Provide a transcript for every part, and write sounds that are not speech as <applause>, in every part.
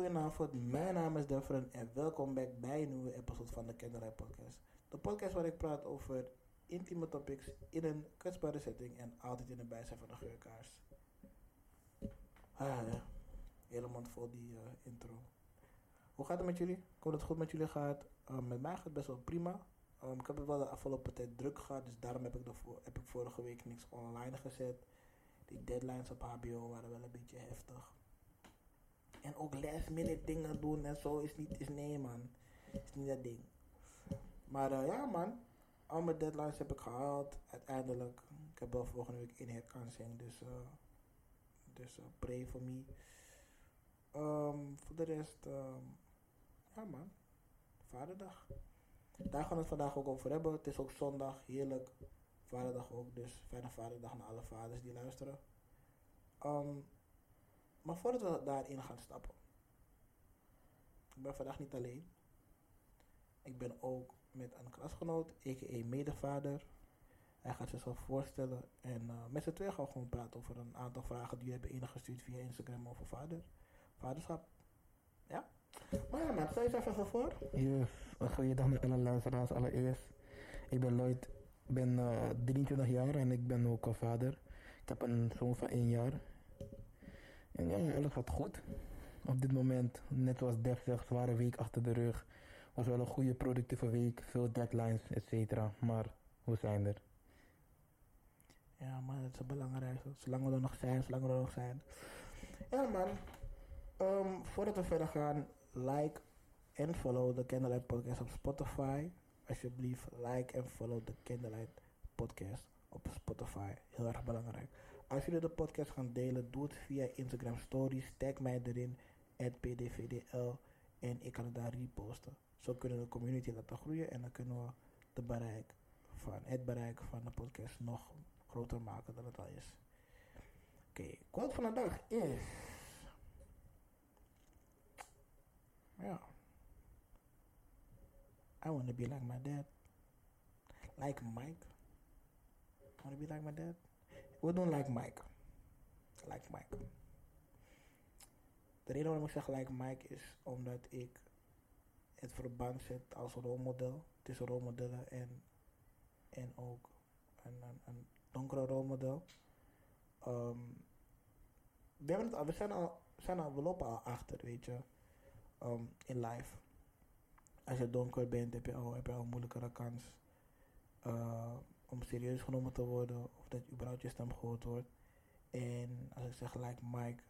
Goedenavond. Mijn naam is Defren en welkom back bij een nieuwe episode van de Kinderrij Podcast. De podcast waar ik praat over intieme topics in een kwetsbare setting en altijd in de bijzijn van een geurkaars. Ah ja, helemaal vol die uh, intro. Hoe gaat het met jullie? Ik hoop dat het goed met jullie gaat. Um, met mij gaat het best wel prima. Um, ik heb het wel de afgelopen tijd druk gehad, dus daarom heb ik, de, heb ik vorige week niks online gezet. Die deadlines op HBO waren wel een beetje heftig. En ook last minute dingen doen en zo is niet, is nee man. Is niet dat ding. Maar uh, ja man, al mijn deadlines heb ik gehaald uiteindelijk. Ik heb wel volgende week in herkansing, dus, uh, dus uh, pray for me. Um, voor de rest, um, ja man, vaderdag. Daar gaan we het vandaag ook over hebben. Het is ook zondag, heerlijk. Vaderdag ook, dus fijne vaderdag naar alle vaders die luisteren. Um, maar voordat we daarin gaan stappen. Ik ben vandaag niet alleen. Ik ben ook met een klasgenoot, a.k.a. medevader. Hij gaat zichzelf voorstellen. En uh, met z'n twee gaan we gewoon praten over een aantal vragen die we hebben ingestuurd via Instagram over vader. Vaderschap. Ja? Maar ja, man, stel je even voor. Yes, een goede dag naar alle luisteraars allereerst. Ik ben Lloyd, ik ben uh, 23 jaar en ik ben ook een vader. Ik heb een zoon van 1 jaar. Ja, alles gaat goed. Op dit moment, net zoals Def zegt, zware week achter de rug. Was wel een goede productieve week, veel deadlines, et cetera. Maar we zijn er. Ja man, dat is belangrijk. Zolang we er nog zijn, zolang we er nog zijn. Ja man, um, voordat we verder gaan, like en follow de Candlelight Podcast op Spotify. Alsjeblieft, like en follow de Candlelight Podcast op Spotify. Heel erg belangrijk. Als jullie de podcast gaan delen, doe het via Instagram Stories. Tag mij erin, pdvdl. En ik kan het daar reposten. Zo kunnen we de community laten groeien en dan kunnen we de bereik van, het bereik van de podcast nog groter maken dan het al is. Oké, okay, quote van de dag is. Ja. I want to be like my dad. Like Mike. I want to be like my dad. We doen like Mike. Like Mike. De reden waarom ik zeg like Mike is omdat ik het verband zet als rolmodel tussen rolmodellen en, en ook een, een, donkere rolmodel. Um, we, hebben het al, we, zijn al, we lopen al achter, weet je, um, in life. Als je donker bent, heb je al, heb je al een moeilijkere kans. Uh, om serieus genomen te worden of dat überhaupt je stem gehoord wordt. En als ik zeg like Mike,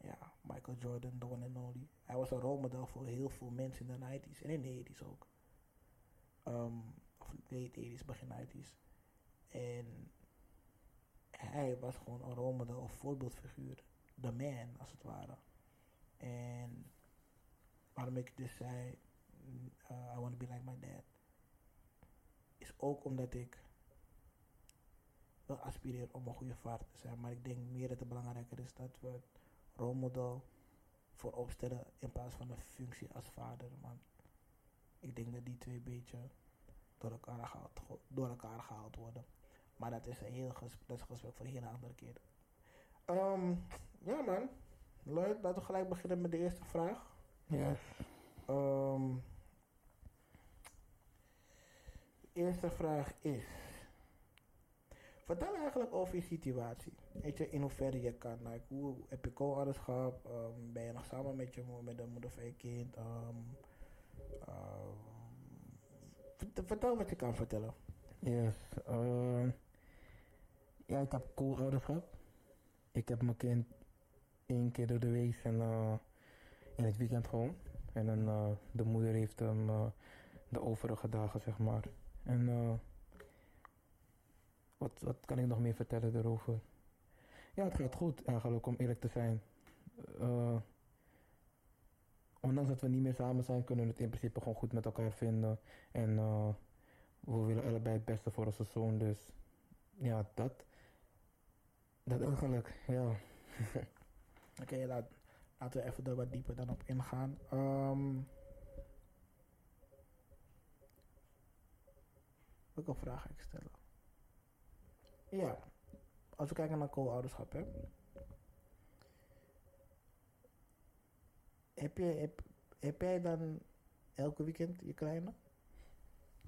ja, Michael Jordan, the one and only. Hij was een rolmodel voor heel veel mensen in de 90s en in de 80s ook. Um, of late 80s, begin 90s. En hij was gewoon een rolmodel of voorbeeldfiguur. The man, als het ware. En waarom ik dus zei, uh, I want to be like my dad is ook omdat ik wil aspireren om een goede vader te zijn. Maar ik denk meer dat het belangrijker is dat we het rolmodel voor opstellen in plaats van een functie als vader. Want ik denk dat die twee een beetje door elkaar gehaald, door elkaar gehaald worden. Maar dat is een heel gesprek, dat is een gesprek voor een hele andere keer. Um, ja man, leuk. Laten we gelijk beginnen met de eerste vraag. Ja. Um, eerste vraag is. Vertel eigenlijk over je situatie. Weet je, in hoeverre je kan. Hoe heb je co-ouderschap? Um, ben je nog samen met, je, moeder van je kind? Um, uh, vertel wat je kan vertellen. Yes. Uh, ja, ik heb co-ouderschap. Ik heb mijn kind één keer door de week en uh, in het weekend gewoon. En dan uh, de moeder heeft hem de overige dagen, zeg maar. En uh, wat, wat kan ik nog meer vertellen erover? Ja, het gaat goed eigenlijk, om eerlijk te zijn. Uh, ondanks dat we niet meer samen zijn, kunnen we het in principe gewoon goed met elkaar vinden. En uh, we willen allebei het beste voor onze zoon, dus ja, dat. Dat eigenlijk, ja. <laughs> Oké, okay, laten we even er wat dieper dan op ingaan. Um, Welke vraag ga ik stellen? Ja, als we kijken naar co-ouderschap, heb, je, heb, heb jij dan elke weekend je kleine?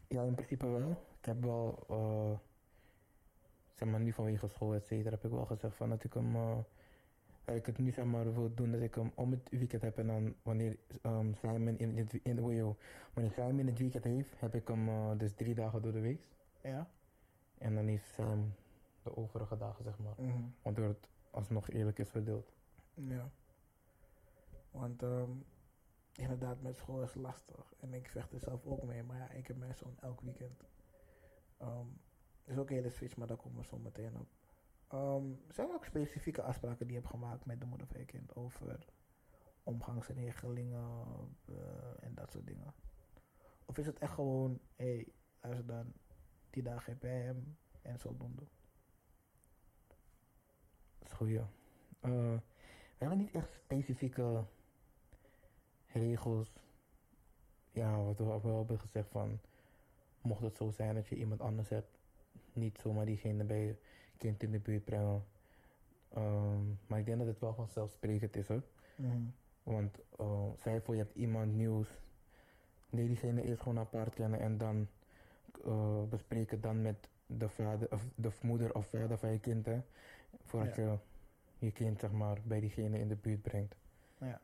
Ja, in principe wel. Ik heb wel, eh, zeg maar nu vanwege school, et cetera, heb ik wel gezegd van dat ik hem, eh, ik het nu zeg maar wil doen, dat ik hem om het weekend heb en dan wanneer um, Simon in het, in, in, in, wanneer Simon in het weekend heeft, heb ik hem uh, dus drie dagen door de week. Ja. En dan heeft Sam de overige dagen, zeg maar. Mhm. Waardoor het alsnog eerlijk is verdeeld. Ja. Want ehm, inderdaad, met school is lastig. En ik vecht er zelf ook mee. Maar ja, ik heb mijn zoon elk weekend. Ehm is ook een hele switch, maar daar komen we zo meteen op. Ehm, zijn er ook specifieke afspraken die je hebt gemaakt met de moeder van je kind over omgangsregelingen eh, en dat soort dingen? Of is het echt gewoon, hé, hey, luister dan, die dagen heb jij hem en zodoende? Dat is goed, ja. Eh, we hebben niet echt specifieke regels. Ja, wat we wel hebben gezegd van, mocht het zo zijn dat je iemand anders hebt, niet zomaar diegene bij kind in de buurt brengen. Ehm, maar ik denk dat het wel vanzelfsprekend is hoor. Mhm. Want uh, stel voor je hebt iemand nieuws, leer diegene eerst gewoon apart kennen en dan uh, bespreek het dan met de vader of de moeder of vader van je kind hè, voordat Ja. je je kind zeg maar bij diegene in de buurt brengt. Ja.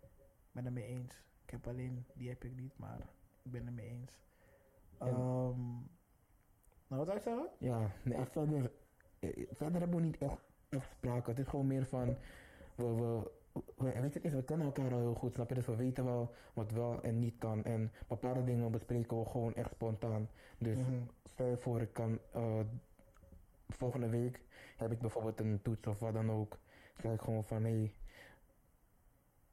Ik ben het mee eens. Ik heb alleen, die heb ik niet, maar ik ben het mee eens. En- Nou, wat zou je zeggen? Ja, nee, echt verder, eh, verder hebben we niet echt afspraken. Het is gewoon meer van, we, we, we, weet je, we kennen elkaar al heel goed, snap je? Dus we weten wel wat wel en niet kan. En bepaalde dingen bespreken we gewoon echt spontaan. Dus stel je voor, ik kan eh, volgende week heb ik bijvoorbeeld een toets of wat dan ook. Zeg ik gewoon van, hé,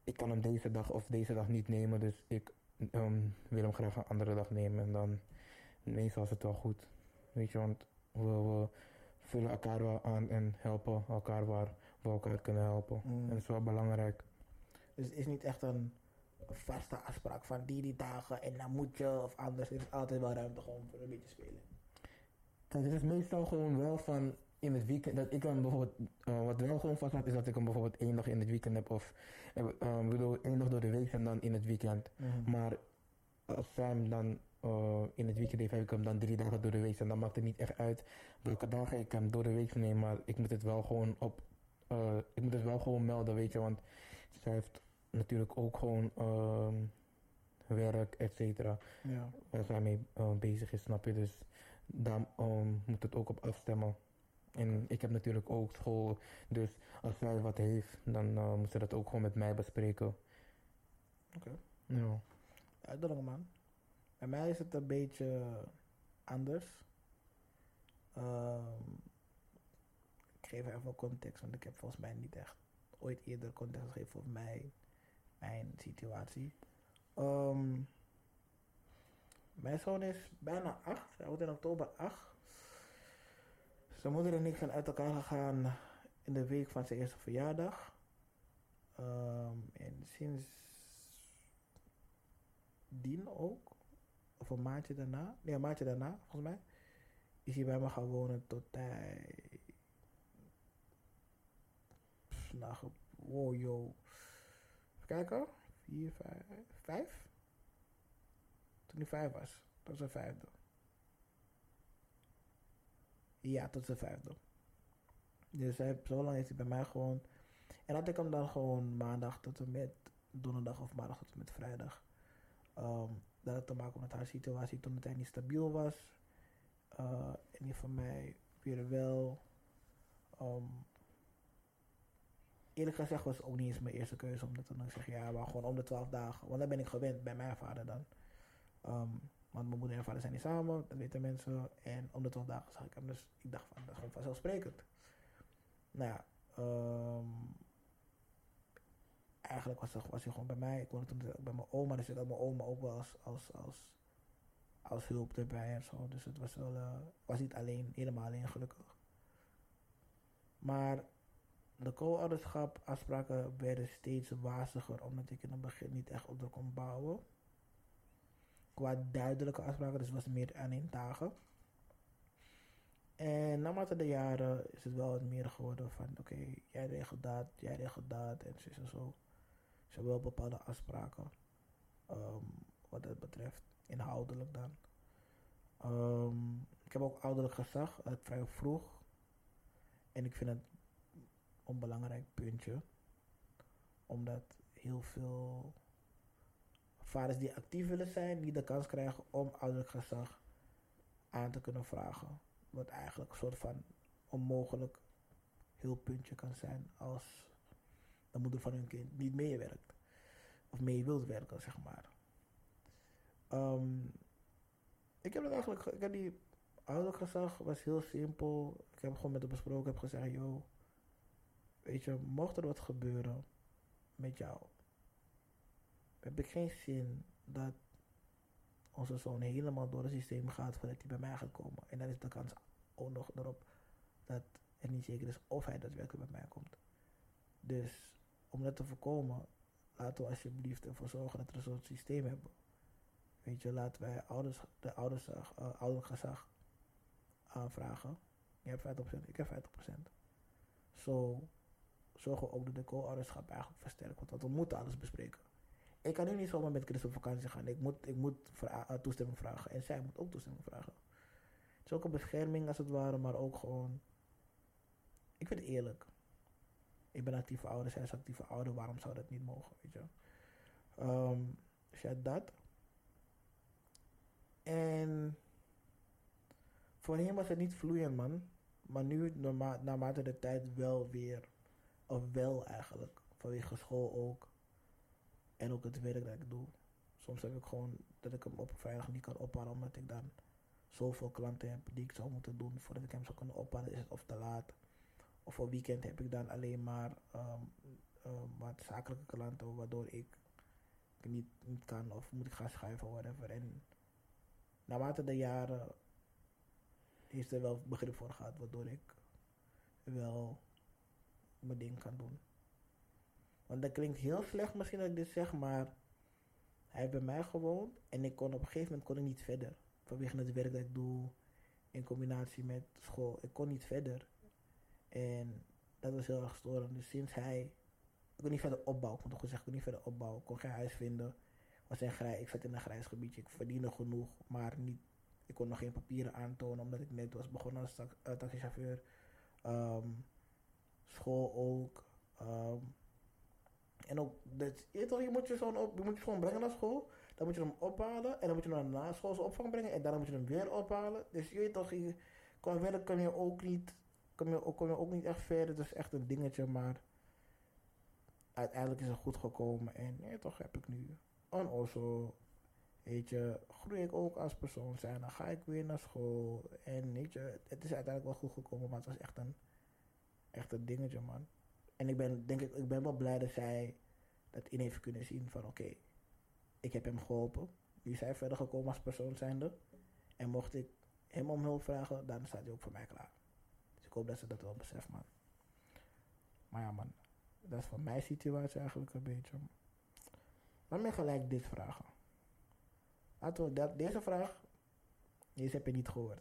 ik kan hem deze dag of deze dag niet nemen, dus ik ehm, wil hem graag een andere dag nemen. En dan, meestal is het wel goed. Weet je, want we, we vullen elkaar wel aan en helpen elkaar waar we elkaar kunnen helpen. Mm. En dat is wel belangrijk. Dus het is niet echt een vaste afspraak van die die dagen en dan moet je of anders. Er is altijd wel ruimte gewoon voor een beetje spelen. Kijk, het is meestal gewoon wel van in het weekend, dat ik hem bijvoorbeeld, eh, wat wel gewoon vast is dat ik hem bijvoorbeeld één dag in het weekend heb of, eh, bedoel, één dag door de week en dan in het weekend. Maar als Sam dan eh, in het weekend heb ik hem dan drie dagen door de week en dan maakt het niet echt uit welke dagen ik hem door de week neem, maar ik moet het wel gewoon op, eh, ik moet het wel gewoon melden, weet je, want zij heeft natuurlijk ook gewoon ehm, werk, et cetera Ja. waar zij mee eh, bezig is, snap je? Dus daar ehm, moet het ook op afstemmen. En ik heb natuurlijk ook school, dus als zij wat heeft, dan moet ze dat ook gewoon met mij bespreken. Oké. Ja. Uitdaging man. Bij mij is het een beetje anders. Ehm, ik geef even context, want ik heb volgens mij niet echt ooit eerder context gegeven over mij, mijn situatie. Ehm, mijn zoon is bijna acht, hij wordt in oktober acht. Zijn moeder en ik zijn uit elkaar gegaan in de week van zijn eerste verjaardag. Ehm, en sinds dien ook, of een maandje daarna, nee, een maandje daarna, volgens mij, is hij bij me gaan wonen tot hij, nou, wow, yo, even kijken, vier, vijf, vijf? Toen hij vijf was, tot zijn vijfde. Ja, tot zijn vijfde. Dus hij, zo lang heeft hij bij mij gewoond. En had ik hem dan gewoon maandag tot en met donderdag of maandag tot en met vrijdag. Ehm, dat had te maken met haar situatie toen het niet stabiel was. Eh, en die van mij weer wel. Ehm, eerlijk gezegd was het ook niet eens mijn eerste keuze. Omdat dan zeg je ja, maar gewoon om de twaalf dagen. Want dan ben ik gewend bij mijn vader dan. Ehm, want mijn moeder en vader zijn niet samen, dat weten mensen. En om de twaalf dagen zag ik hem. Dus ik dacht van, dat is gewoon vanzelfsprekend. Nou ja, ehm, eigenlijk was, het- was hij gewoon bij mij. Ik woonde toen bij mijn oma, dus ik had mijn oma ook wel als, als, als, hulp erbij en zo. Dus het was wel, eh, was niet alleen, helemaal alleen gelukkig. Maar de co-ouderschap afspraken werden steeds waziger, omdat ik in het begin niet echt op de kon bouwen. Qua duidelijke afspraken, dus was meer aan één dagen. En naarmate de jaren is het wel wat meer geworden van, oké, jij regelt dat, jij regelt dat en zo en zo. Ze hebben wel bepaalde afspraken. ehm, wat dat betreft. Inhoudelijk dan. Ehm, ik heb ook ouderlijk gezag uit vrij vroeg. En ik vind het een onbelangrijk puntje. Omdat heel veel vaders die actief willen zijn, niet de kans krijgen om ouderlijk gezag aan te kunnen vragen. Wat eigenlijk een soort van onmogelijk hulppuntje kan zijn als de moeder van hun kind niet meewerkt. Of mee wilt werken, zeg maar. Ehm, ik heb het eigenlijk, ik heb die ouderlijk gezag, was heel simpel. Ik heb gewoon met hem besproken, heb gezegd, joh, weet je, mocht er wat gebeuren met jou, heb ik geen zin dat onze zoon helemaal door het systeem gaat voordat hij bij mij gaat komen. En dan is de kans ook nog erop dat het niet zeker is of hij daadwerkelijk bij mij komt. Dus om dat te voorkomen, laten we alsjeblieft ervoor zorgen dat we soort systeem hebben. Weet je, laten wij ouders, de ouders, uh, ouderlijk gezag aanvragen. Je hebt 50%, ik heb 50%. Zo zorgen we ook dat de co-ouderschap eigenlijk versterkt Want we moeten alles bespreken. Ik kan nu niet zomaar met Chris op vakantie gaan. Ik moet, ik moet uh, toestemming vragen. En zij moet ook toestemming vragen. Het is ook een bescherming als het ware, maar ook gewoon... Ik vind het eerlijk. Ik ben actieve ouder, zij is actieve ouder. Waarom zou dat niet mogen, weet je? Um, dus ja, dat. En... Voorheen was het niet vloeiend, man. Maar nu, naarma naarmate de tijd wel weer... Of wel eigenlijk. Vanwege school ook. En ook het werk dat ik doe. Soms heb ik gewoon dat ik hem op vrijdag niet kan ophalen omdat ik dan zoveel klanten heb die ik zou moeten doen voordat ik hem zou kunnen ophalen. Is of te laat. Of voor weekend heb ik dan alleen maar um, um, wat zakelijke klanten waardoor ik niet, niet kan of moet ik gaan schuiven of whatever. En naarmate de jaren heeft er wel begrip voor gehad waardoor ik wel mijn ding kan doen. Want dat klinkt heel slecht misschien dat ik dit zeg, maar hij heeft bij mij gewoond en ik kon op een gegeven moment kon ik niet verder. Vanwege het werk dat ik doe in combinatie met school. Ik kon niet verder. En dat was heel erg storend. Dus sinds hij, ik kon niet verder opbouwen, ik moet goed zeggen, ik kon niet verder opbouwen. Ik kon geen huis vinden. Was een grij, ik zat in een grijs gebiedje, ik verdiende genoeg, maar niet, ik kon nog geen papieren aantonen omdat ik net was begonnen als uh, taxichauffeur. Um, school ook. Um, en ook, dat, je, toch, je moet je zoon op, je moet je gewoon brengen naar school. Dan moet je hem ophalen. En dan moet je hem naar naschoolse opvang brengen. En daarna moet je hem weer ophalen. Dus je weet toch, je, qua werk kan je ook niet, kom je, kom ook niet echt verder. Het is echt een dingetje, maar uiteindelijk is het goed gekomen. En toch heb ik nu. En also, weet je, groei ik ook als persoon zijn. Dan ga ik weer naar school. En weet je, het is uiteindelijk wel goed gekomen, maar het was echt een, echt een dingetje, man. En ik ben, denk ik, ik ben wel blij dat zij dat in heeft kunnen zien van oké, ik heb hem geholpen. Nu is hij verder gekomen als persoon zijnde. En mocht ik hem om hulp vragen, dan staat hij ook voor mij klaar. Ik hoop dat ze dat wel beseft, man. Maar ja, man. Dat is van mijn situatie eigenlijk een beetje. Laat me gelijk dit vragen. Laten we dat, deze vraag, deze heb je niet gehoord.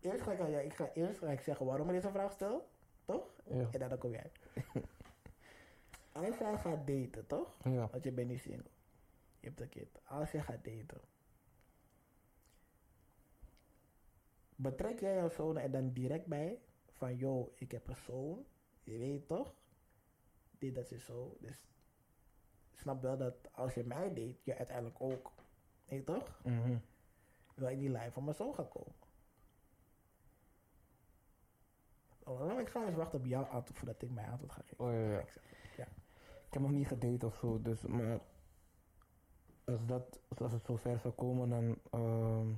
Eerst ga ik, ja, ik ga eerst ga ik zeggen waarom ik deze vraag stel, toch? Ja. En dan kom jij. <laughs> Als jij gaat daten, toch? Ja. Want je bent niet single. Je hebt een kind. Als je gaat daten. Betrek jij jouw zoon er dan direct bij? Van, yo, ik heb een zoon. Je weet toch? Dit, dat is zo. Dus snap wel dat als je mij date, je uiteindelijk ook, weet toch? Mm -hmm. Wil ik die lijn van mijn zoon gaan komen. Oh, ik ga eens wachten op jouw antwoord voordat ik mijn antwoord ga geven. Oh, ja, ja. Ik, ja. ik heb nog niet gedate of zo, dus maar als, dat, als het zo ver zou komen, dan uh,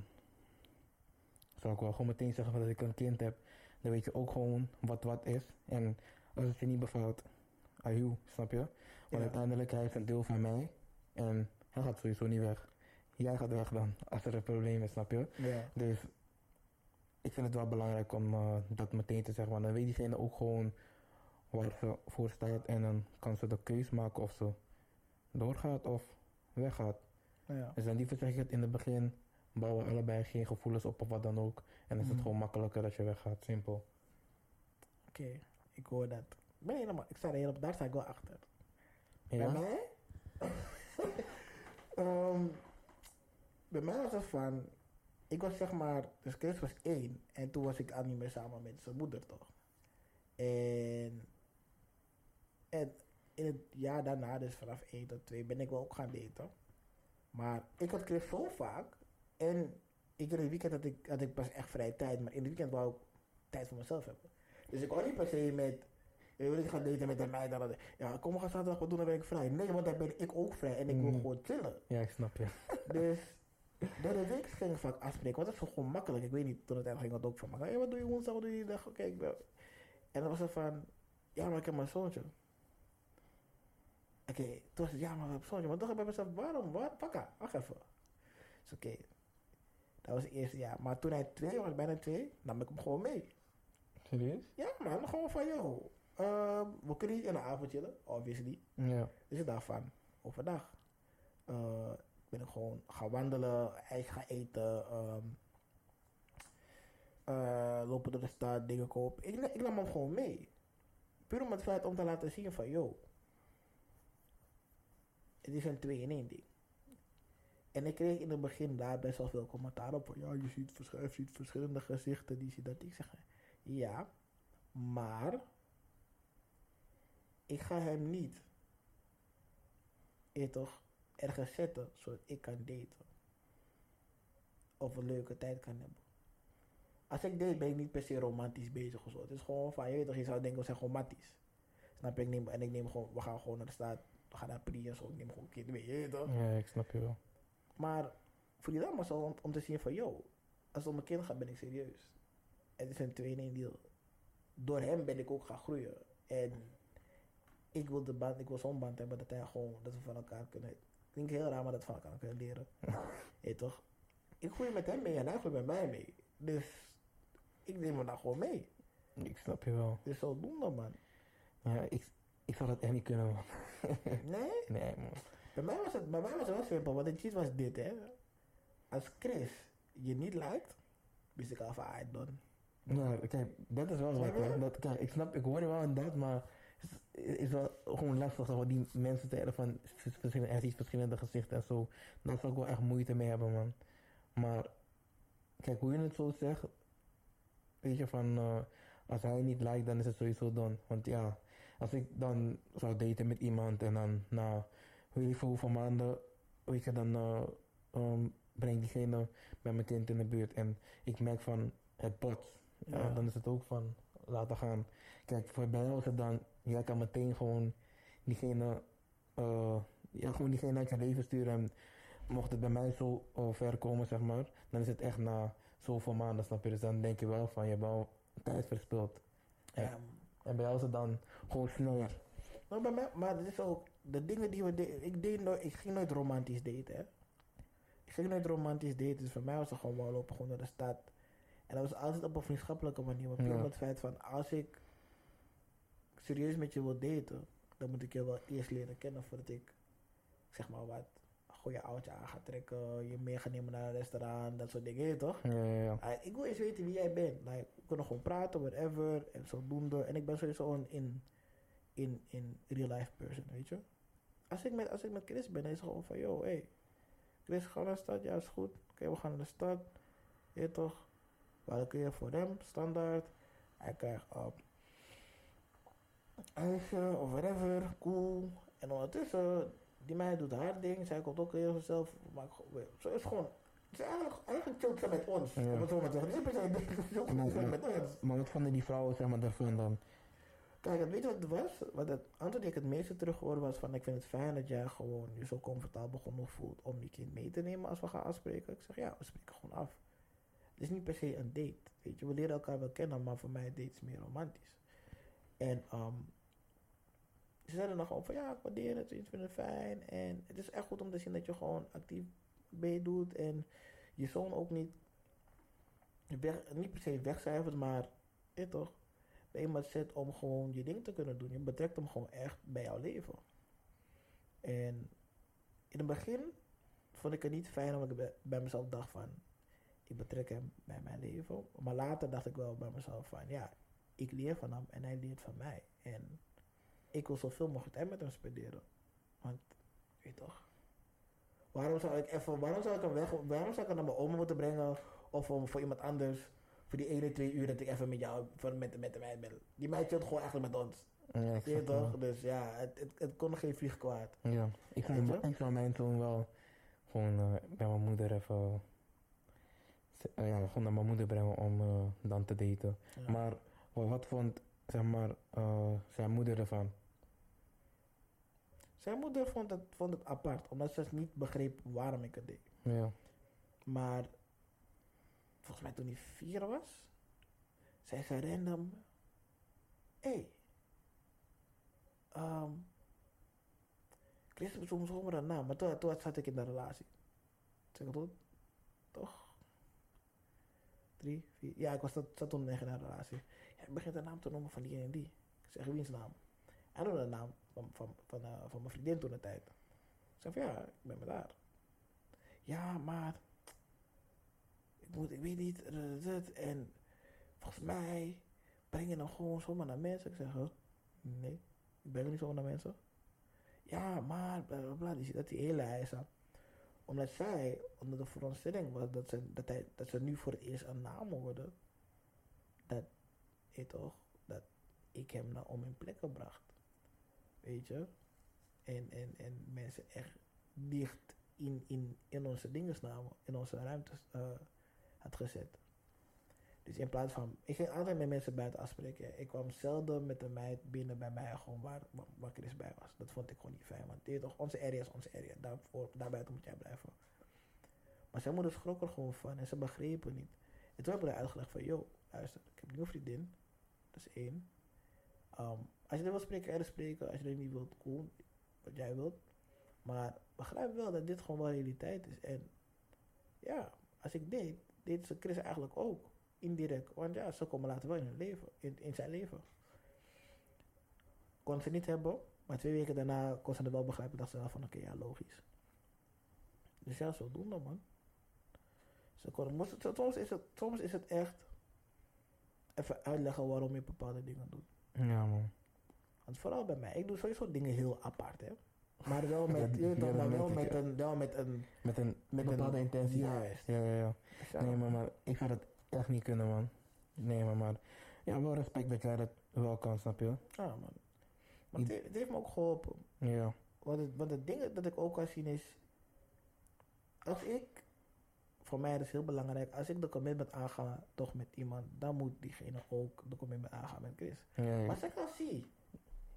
zou ik wel gewoon meteen zeggen dat ik een kind heb. Dan weet je ook gewoon wat wat is. En als het je niet bevalt, ajoe, snap je? Want Ja. uiteindelijk hij is een deel van mij en hij gaat sowieso niet weg. Jij gaat weg dan, als er een probleem is, snap je? Ja. Dus ik vind het wel belangrijk om uh, dat meteen te zeggen. Want dan weet diegene ook gewoon waar ze voor staat. En dan kan ze de keus maken of ze doorgaat of weggaat. ja. Dus dan liever zeg ik het in het begin. Bouwen allebei geen gevoelens op of wat dan ook. En dan is het Mhm. gewoon makkelijker dat je weggaat. Simpel. Oké, ik hoor dat. Ik ben helemaal, ik sta er helemaal, daar sta ik wel achter. Bij Ja? mij? <laughs> Ehm, bij mij was het van, ik was zeg maar, dus Chris was één en toen was ik al niet meer samen met zijn moeder toch. En, en in het jaar daarna, dus vanaf 1 tot 2, ben ik wel ook gaan daten. Maar ik had Chris zo vaak en ik in het weekend had ik, had ik pas echt vrije tijd, maar in het weekend wou ik tijd voor mezelf hebben. Dus ik wou niet per se met, je wil ik gaan daten met een meid, dan, ja kom we gaan zaterdag wat doen, dan ben ik vrij. Nee, want dan ben ik ook vrij en ik wil Mm. gewoon chillen. Ja, ik snap je. <laughs> Dus derde week ging ik vaak afspreken, want dat is gewoon makkelijk. Ik weet niet, toen het eigenlijk ging dat ook van makkelijk. Hey, wat doe je woensdag, wat doe je die dag? Oké, ik ben... En dan was het van, ja, maar ik heb mijn zoontje. Oké, toen was het, ja, maar ik heb zoontje. Maar toch heb ik mezelf, waarom? Wat? Pakka, wacht even. Dus oké, dat was het eerste jaar. Maar toen hij twee was, bijna twee, nam ik hem gewoon mee. Serieus? Ja, man, gewoon van, joh, ehm, we kunnen niet in de avond chillen, obviously. Ja. Dus ik dacht van, overdag. eh ben ik gewoon gaan wandelen, ijs gaan eten, ehm, eh, lopen door de stad, dingen kopen. Ik, ik nam hem gewoon mee. Puur om het feit om te laten zien van, yo, het is een twee in één ding. En ik kreeg in het begin daar best wel veel commentaar op. Van, ja, je ziet, ziet verschillende gezichten, die ziet dat. Ik zeg, ja, maar ik ga hem niet je toch ergens zetten zodat ik kan daten. Of een leuke tijd kan hebben. Als ik date ben ik niet per se romantisch bezig of zo. Het is gewoon van, je weet toch, je zou denken we zijn matties. Snap? Ik neem, en ik neem gewoon, we gaan gewoon naar de stad, we gaan naar Pri en zo. Ik neem gewoon een mee, je weet toch? Ja, ik snap je wel. Maar voor die dames al om, om te zien van, yo, als het om mijn kind gaat ben ik serieus. Het is een twee in één deal. Door hem ben ik ook gaan groeien. En ik wil de band, ik wil zo'n band hebben dat hij gewoon, dat we van elkaar kunnen, klinkt heel raar, maar dat we van elkaar kunnen leren. <laughs> Toch? Ik groei met hem mee en hij groeit met mij mee. Dus ik neem hem dan gewoon mee. Ik snap je wel. Dus zodoende man. Ja, ik, ik zou dat echt niet kunnen, man. Nee? <laughs> Nee, man. Bij mij was het, bij mij was het wel simpel, want het cheat was dit hè. Als Chris je niet lijkt, wist ik al van, ah. Ja, kijk, dat is wel wat, hè. Dat, kijk, ik snap, ik hoor je wel in dat, maar het is, wel gewoon lastig om die mensen te hebben van vers- verschillende, iets verschillende gezichten en zo. Daar zou ik wel echt moeite mee hebben, man. Maar, kijk, hoe je het zo zegt, weet je, van, eh, als hij niet lijkt, dan is het sowieso dan. Want ja, als ik dan zou daten met iemand en dan na, weet ik veel hoeveel maanden, weet je, dan eh, ehm, breng ik diegene bij mijn kind in de buurt en ik merk van, het. Ja, Ja. dan is het ook van laten gaan. Kijk, voor bij het dan, jij kan meteen gewoon diegene, eh, ja, gewoon diegene uit je leven sturen. En mocht het bij mij zo eh, ver komen, zeg maar, dan is het echt na zoveel maanden, snap je? Dus dan denk je wel van, je hebt wel tijd verspild. Ja. En bij jou is het dan gewoon sneller. Maar, bij mij, maar het is ook, de dingen die we deden, ik, deed nooit, ik ging nooit romantisch daten, hè. Ik ging nooit romantisch daten, dus voor mij was het gewoon wel lopen, gewoon naar de stad. En dat was altijd op een vriendschappelijke manier, maar puur Ja. het feit van, als ik serieus met je wil daten, dan moet ik je wel eerst leren kennen voordat ik, zeg maar wat, een goede oudje aan ga trekken, je mee ga nemen naar een restaurant, dat soort dingen, toch? Ja, ja, ja. Ah, ik wil eens weten wie jij bent. Like, we kunnen gewoon praten, whatever. En zodoende. En ik ben sowieso een in, in, in real life person, weet je. Als ik met, als ik met Chris ben, is het gewoon van, yo, hey. Chris, ga naar de stad. Ja, is goed. Oké, we gaan naar de stad. Je toch. Wat kun je voor hem? Standaard. Hij krijgt uh, ijsje of whatever. Cool. En ondertussen, die meid doet haar ding. Zij komt ook heel zichzelf. Maar zo is het gewoon... Het is eigenlijk, eigenlijk chillt ze met ons. Ja. Om het zo maar te zeggen. Het is met ons. maar wat vonden die vrouwen, zeg maar, daarvan dan? Kijk, weet je wat het was? Wat het antwoord die ik het meeste terughoorde was van... Ik vind het fijn dat jij gewoon je zo comfortabel genoeg voelt om je kind mee te nemen als we gaan afspreken. Ik zeg, ja, we spreken gewoon af. Het is niet per se een date, weet je. We leren elkaar wel kennen, maar voor mij date is meer romantisch. En ehm ze zeiden dan gewoon van, ja, ik waardeer het, ik vind het fijn. En het is echt goed om te zien dat je gewoon actief meedoet en je zoon ook niet, niet per se wegcijfert, maar, je toch, iemand zet om gewoon je ding te kunnen doen. Je betrekt hem gewoon echt bij jouw leven. En in het begin vond ik het niet fijn omdat ik bij, bij mezelf dacht van, ik betrek hem bij mijn leven. Maar later dacht ik wel bij mezelf van, ja, ik leer van hem en hij leert van mij. En ik wil zoveel mogelijk tijd met hem spenderen. Want, weet je toch? Waarom zou ik even, waarom zou ik hem weg, waarom zou ik hem naar mijn oma moeten brengen? Of om, voor iemand anders, voor die ene, twee uur dat ik even met jou, voor, met, met de meid ben. Die meid chillt gewoon eigenlijk met ons. Ja, je wel. toch? Dus ja, het, het, het kon geen vlieg kwaad. Ja, ik je? ik zou mijn toen wel gewoon eh, bij mijn moeder even... eh, ja, gewoon naar mijn moeder brengen om eh, dan te daten. Ja. Maar wat, vond, zeg maar, zijn moeder ervan? Zijn moeder vond het, vond het apart, omdat ze niet begreep waarom ik het deed. Ja, Maar volgens mij toen hij vier was, zei ze random: Hé, hey, ehm, Chris heeft soms zomaar een naam, maar toen, toen zat ik in een relatie. Zeg ik dat? Toch? Drie, vier. Ja, ik was dat, zat toen echt in een relatie. Ik begint een naam te noemen van die en die. Ik zeg, wiens naam? Hij noemde de naam van, van, van, eh, van mijn vriendin toen de tijd. Ik zeg van ja, ik ben met haar. Ja, maar moet, ik weet niet, en volgens mij breng je dan gewoon zomaar naar mensen. Ik zeg, huh? nee, ik breng niet zomaar naar mensen. Ja, maar bla bla bla, die, dat die hele ijs aan. Omdat zij onder de veronderstelling was dat ze, dat, hij, dat ze nu voor het eerst een naam hoorde. Dat, je toch, dat ik hem naar om in plek gebracht. Weet je? En, en, en mensen echt dicht in, in, in onze dingesnamen, in onze ruimtes eh, gezet. Dus in plaats van, ik ging altijd met mensen buiten afspreken. Ik kwam zelden met een meid binnen bij mij, gewoon waar, waar, Chris bij was. Dat vond ik gewoon niet fijn, want toch, onze area is onze area. Daarvoor, daarbuiten moet jij blijven. Maar zijn moeder schrok er gewoon van en ze begrepen niet. En toen heb ik haar uitgelegd van, yo, luister, ik heb een nieuwe vriendin. Dat is één. Ehm, als je er wil spreken, er spreken. Als je er niet wilt, cool. Wat jij wilt. Maar begrijp wel dat dit gewoon wel realiteit is. En ja, als ik deed, deed ze Chris eigenlijk ook. Indirect. Want ja, ze komen later wel in hun leven. In, in zijn leven. Kon ze niet hebben. Maar twee weken daarna kon ze het wel begrijpen. Dacht ze wel van, oké, ja, logisch. Dus ja, zo doen dan, man. Ze kon, soms, is het, soms is het echt even uitleggen waarom je bepaalde dingen doet. ja man. Want vooral bij mij, ik doe sowieso dingen heel apart, hè. Maar wel <laughs> met, je toch, maar dat wel met een, wel met een, Met een met bepaalde een, intentie. Juist. Ja, ja, ja. Ja, Nee, maar, maar ik zou dat echt niet kunnen, man. Nee, maar, maar ja, wel respect dat jij dat wel kan, snap je? ja, man. Maar het, he- het heeft me ook geholpen. Ja, Want het, want het ding dat ik ook kan zien is, als ik, voor mij is het heel belangrijk, als ik de commitment aanga toch met iemand, dan moet diegene ook de commitment aangaan met Chris. ja, ja. Maar als ik al zie,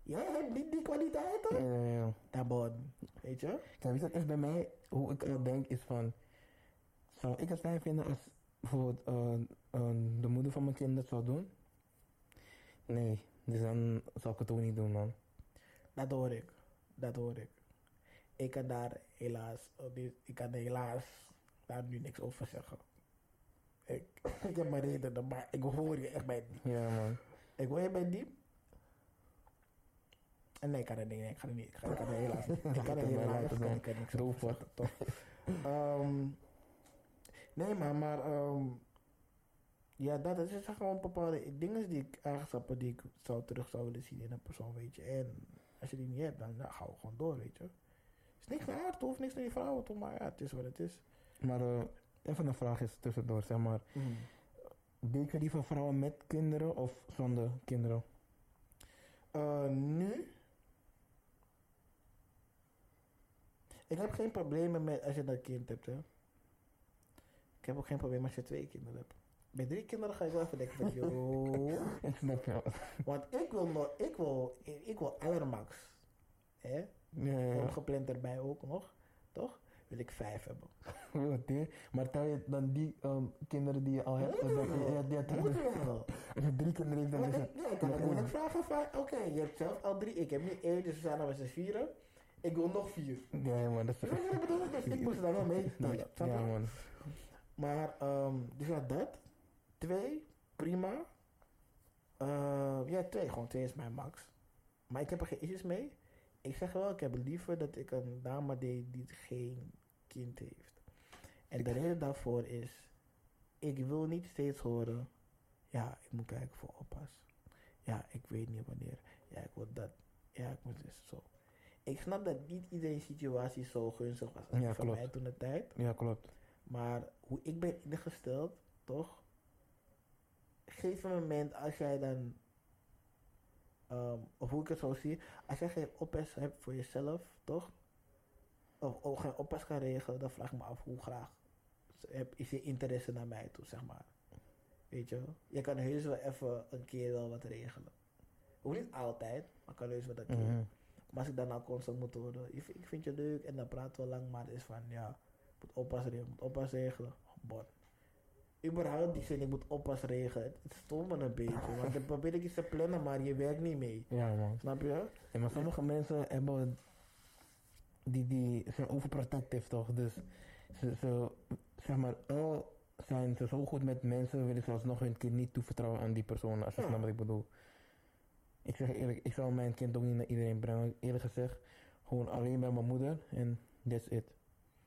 jij hebt niet die kwaliteiten, Ja, ja, ja. bon, weet je? Weet je wat echt bij mij, hoe ik al denk, is van... Zou ik het fijn vinden als bijvoorbeeld eh, de moeder van mijn kind dat zou doen? Nee, dus dan zou ik het ook niet doen, man. Dat hoor ik. Dat hoor ik. Ik kan daar helaas, die- ik kan helaas daar nu niks over zeggen. Ik, <laughs> ik heb mijn redenen, maar ik hoor je echt bij die. Ja, man. Ik hoor je bij die. En nee, ik kan er niet, nee, ik ga er niet, ik, ga, ik kan er helaas niet. <laughs> Ik kan het helaas laat het kan ik er niks toch? Ehm, nee, maar, maar ehm, ja, dat is zijn gewoon bepaalde dingen die ik, eigenschappen die ik zou terug zou willen zien in een persoon, weet je. En als je die niet hebt, dan nou, gaan we gewoon door, weet je. is niks naar haar toe, of niks naar die vrouwen toe, maar ja, het is wat het is. Maar eh, even een vraag is tussendoor, zeg maar. Deed je liever vrouwen met kinderen of zonder kinderen? Eh, nu. Ik heb geen problemen met als je dat kind hebt, hè. Ik heb ook geen probleem als je twee kinderen hebt. Bij drie kinderen ga ik wel even denken van, yo. Ik <laughs> snap je. Want ik wil nog, ik wil, ik wil allermax. Hè? Ja. Ongepland erbij ook nog. Toch? Wil ik vijf hebben. <laughs> Wat? Maar tel je dan die ehm, kinderen die je al hebt? Moet dan- wel. <laughs> Als je drie kinderen hebt, dan is ik, het... ja, ik kan ook vragen van, oké, je hebt zelf al drie. Ik heb nu één, dus we zijn al met z'n vieren. Ik wil nog vier. Ja, man. Dat is... Ik? Dus ik moest daar wel mee. Ja, ja, man. Maar, ehm dus ja, dat. Twee, prima. Eh, ja, twee, gewoon twee is mijn max. Maar ik heb er geen issues mee. Ik zeg wel, ik heb liever dat ik een dame deed die geen kind heeft. En de reden daarvoor is, ik wil niet steeds horen, ja, ik moet kijken voor oppas. Ja, ik weet niet wanneer. Ja, ik wil dat. Ja, ik moet dus zo. Ik snap dat niet iedereen situatie zo gunstig was Ja, voor mij toen de tijd. Ja, klopt. Maar hoe ik ben ingesteld, toch? Geef een moment als jij dan, ehm, of hoe ik het zo zie, als jij geen oppas hebt voor jezelf, toch? Of, of geen oppas kan regelen, dan vraag ik me af hoe graag heb, is je interesse naar mij toe, zeg maar. Weet je wel? Je kan heus wel even een keer wel wat regelen. Hoeft niet altijd, maar kan heus wel een keer. Mhm. Maar als ik dan nou constant moet horen, ik vind, ik vind je leuk en dan praten we lang, maar het is van ja, ik moet oppas regelen, moet oppas regelen. Bon. Überhaupt die zin, ik moet oppas regelen, het stoort me een beetje, want dan probeer ik iets te plannen, maar je werkt niet mee. Ja, man. Snap je? Ja, maar sommige mensen hebben die, die zijn overprotective toch? Dus ze, ze zeg maar, al zijn ze zo goed met mensen, willen ze alsnog hun kind niet toevertrouwen aan die persoon, als je Ja. snapt wat ik bedoel. Ik zeg eerlijk, ik zou mijn kind ook niet naar iedereen brengen. Eerlijk gezegd, gewoon alleen bij mijn moeder en that's it.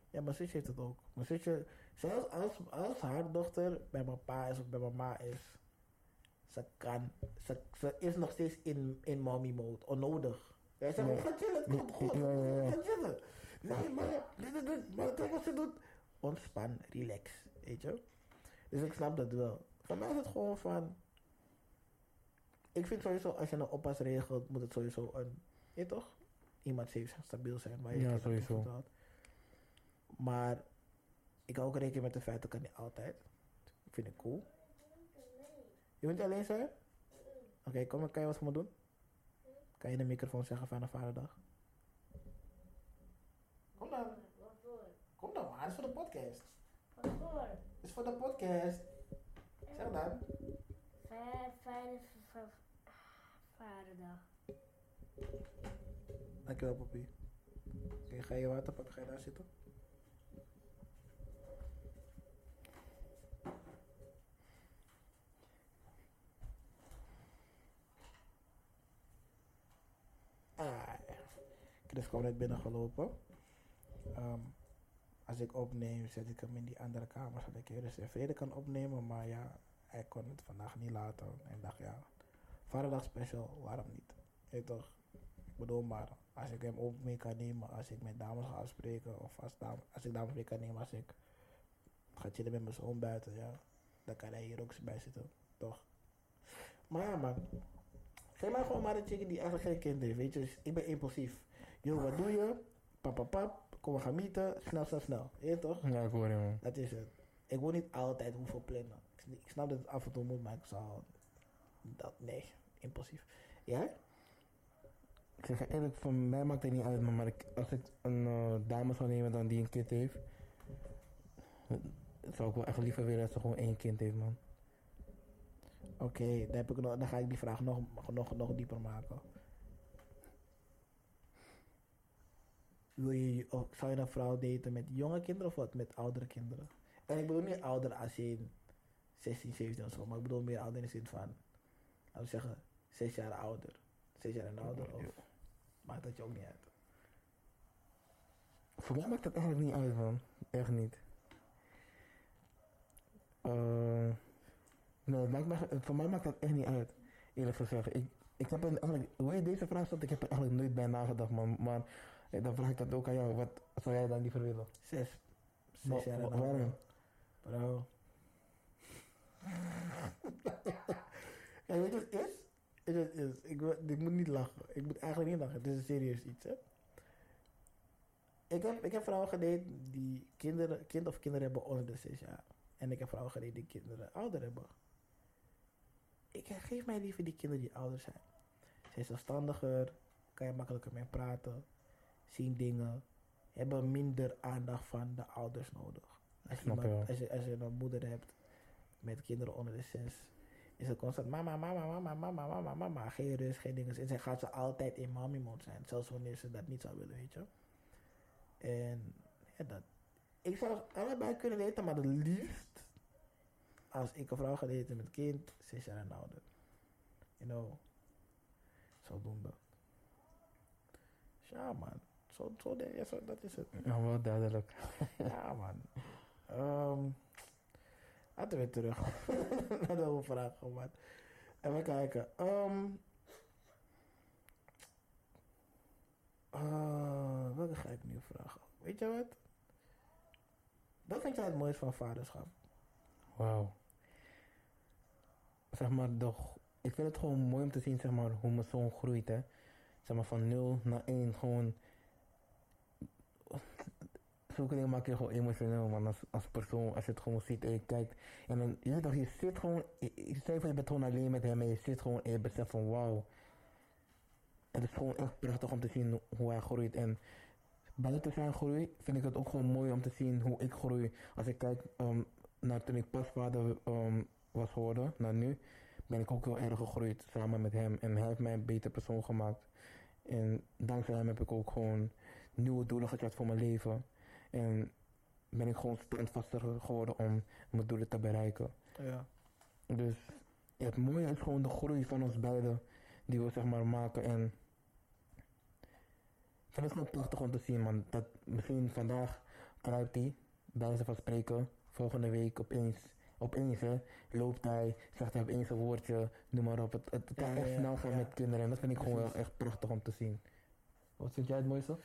Ja, mijn zusje heeft het ook. Mijn zusje, zelfs als, als haar dochter bij mijn pa is of bij mijn ma is, ze kan, ze, ze is nog steeds in, in mommy mode, onnodig. Hij zegt, ga chillen, het komt goed, ga chillen. Nee, maar, dit, dit, dit, maar kijk wat ze doet. Ontspan, relax, weet je. Dus ik snap dat wel. Voor mij is het gewoon van, ik vind sowieso, als je een oppas regelt, moet het sowieso een, je toch? Iemand safe en stabiel zijn waar je Ja, sowieso. Maar ik hou ook rekening met de feit dat kan niet altijd. Ik vind het cool. Je wilt alleen zijn? Oké, kom, kan je wat voor me doen? Kan je in de microfoon zeggen fijne vaderdag? Kom dan. Waarvoor? Kom dan, maar. Het is voor de podcast. Waarvoor? Het is voor de podcast. Zeg dan. Fijne, vaderdag. Dankjewel, papi. Oké, ga je water pakken? Ga je daar zitten? Ah, Chris kwam net binnengelopen. Ehm, als ik opneem, zet ik hem in die andere kamer, zodat ik hier dus in vrede kan opnemen. Maar ja, hij kon het vandaag niet laten. En dacht, ja, vaderdag special, waarom niet? Weet toch? Ik bedoel maar, als ik hem ook mee kan nemen, als ik met dames ga afspreken, of als, dame, als ik dames mee kan nemen, als ik ga chillen met mijn zoon buiten, ja, dan kan hij hier ook bij zitten, toch? Maar ja, man, geef mij gewoon maar een chicken die eigenlijk geen kind heeft, weet je, dus ik ben impulsief. Yo, wat doe je? Pap, pap, pap, kom we gaan meeten, snel, snel, snel, je weet toch? Ja, ik hoor je, man. Dat is het. Ik wil niet altijd hoeveel plannen. Ik, ik snap dat het af en toe moet, maar ik zou dat, nee, impulsief. Jij? Ik zeg je eerlijk, voor mij maakt het niet uit, maar ik, als ik een eh, dame zou nemen dan die een kind heeft, zou ik wel echt liever willen dat ze gewoon één kind heeft, man. Oké, dan, heb ik nog- dan ga ik die vraag nog, nog, nog dieper maken. Wil je, of zou je een vrouw daten met jonge kinderen of wat? Met oudere kinderen? En ik bedoel niet ouder als in 16, 17 of zo, maar ik bedoel meer ouder in de zin van, laten we zeggen, 6 jaar ouder. 6 jaar en ouder, of maakt dat je ook niet uit? Voor mij maakt dat eigenlijk niet uit, man. Echt niet. Eh, nee, maakt mij- voor mij maakt dat echt niet uit. Eerlijk gezegd. Ik, ik heb eigenlijk, hoe je deze vraag stelt, ik heb er eigenlijk nooit bij nagedacht, man. Maar eh, dan vraag ik dat ook aan jou. Wat zou jij dan liever willen? 6. Wa- 6 jaar en waarom? Bro. <laughs> ja, weet je wat het is? Is? Ik, ik moet niet lachen. Ik moet eigenlijk niet lachen. Het is een serieus iets, hè. Ik heb, ik heb vrouwen gedate die kinderen, kind of kinderen hebben onder de 6 jaar. En ik heb vrouwen gedate die kinderen ouder hebben. Ik geef mij liever die kinderen die ouder zijn. Ze zijn zelfstandiger, kan je makkelijker mee praten, zien dingen, hebben minder aandacht van de ouders nodig. Als, iemand, als, je, als je een moeder hebt met kinderen onder de zes, is het constant mama, mama, mama, mama, mama, mama. Geen rust, geen dingen. En dan gaat ze altijd in mommy mode zijn. Zelfs wanneer ze dat niet zou willen, weet je. En ja, dat. Ik zou allebei kunnen daten, maar het liefst als ik een vrouw ga daten met kind, zes jaar en ouder. You know. Zodoende. Dus ja, man. Zo, zo, ja, zo, dat is het. Nou, wel duidelijk. Ja, man. Ehm laten we terug <laughs> naar de vraag. Man. Even kijken. Ehm eh, welke ga ik nu vragen? Weet je wat? Wat vind jij het mooiste van vaderschap? Wauw. Zeg maar, g- ik vind het gewoon mooi om te zien, zeg maar, hoe mijn zoon groeit, hè. Zeg maar, van 0 naar 1, gewoon... Zulke maak je gewoon emotioneel, man, als, als persoon, als je het gewoon ziet en je kijkt. En dan, je je zit gewoon, je, je, bent gewoon alleen met hem en je zit gewoon en je beseft van, wauw. Het is gewoon echt prachtig om te zien hoe hij groeit. En buiten zijn groei vind ik het ook gewoon mooi om te zien hoe ik groei. Als ik kijk ehm, naar toen ik pas vader ehm, was geworden, naar nu, ben ik ook heel erg gegroeid samen met hem. En hij heeft mij een beter persoon gemaakt. En dankzij hem heb ik ook gewoon nieuwe doelen gezet voor mijn leven. En ben ik gewoon standvastiger geworden om mijn doelen te bereiken. Ja. Dus het mooie is gewoon de groei van ons beiden die we zeg maar maken. En ik vind het gewoon prachtig om te zien man. Dat misschien vandaag kruipt hij, bij wijze van spreken, volgende week opeens, opeens hè, loopt hij, zegt hij opeens een woordje, noem maar op. Het, het kan Ja, echt ja, snel gaan ja. met kinderen en dat vind ik gewoon wel echt prachtig om te zien. Wat vind jij het mooiste?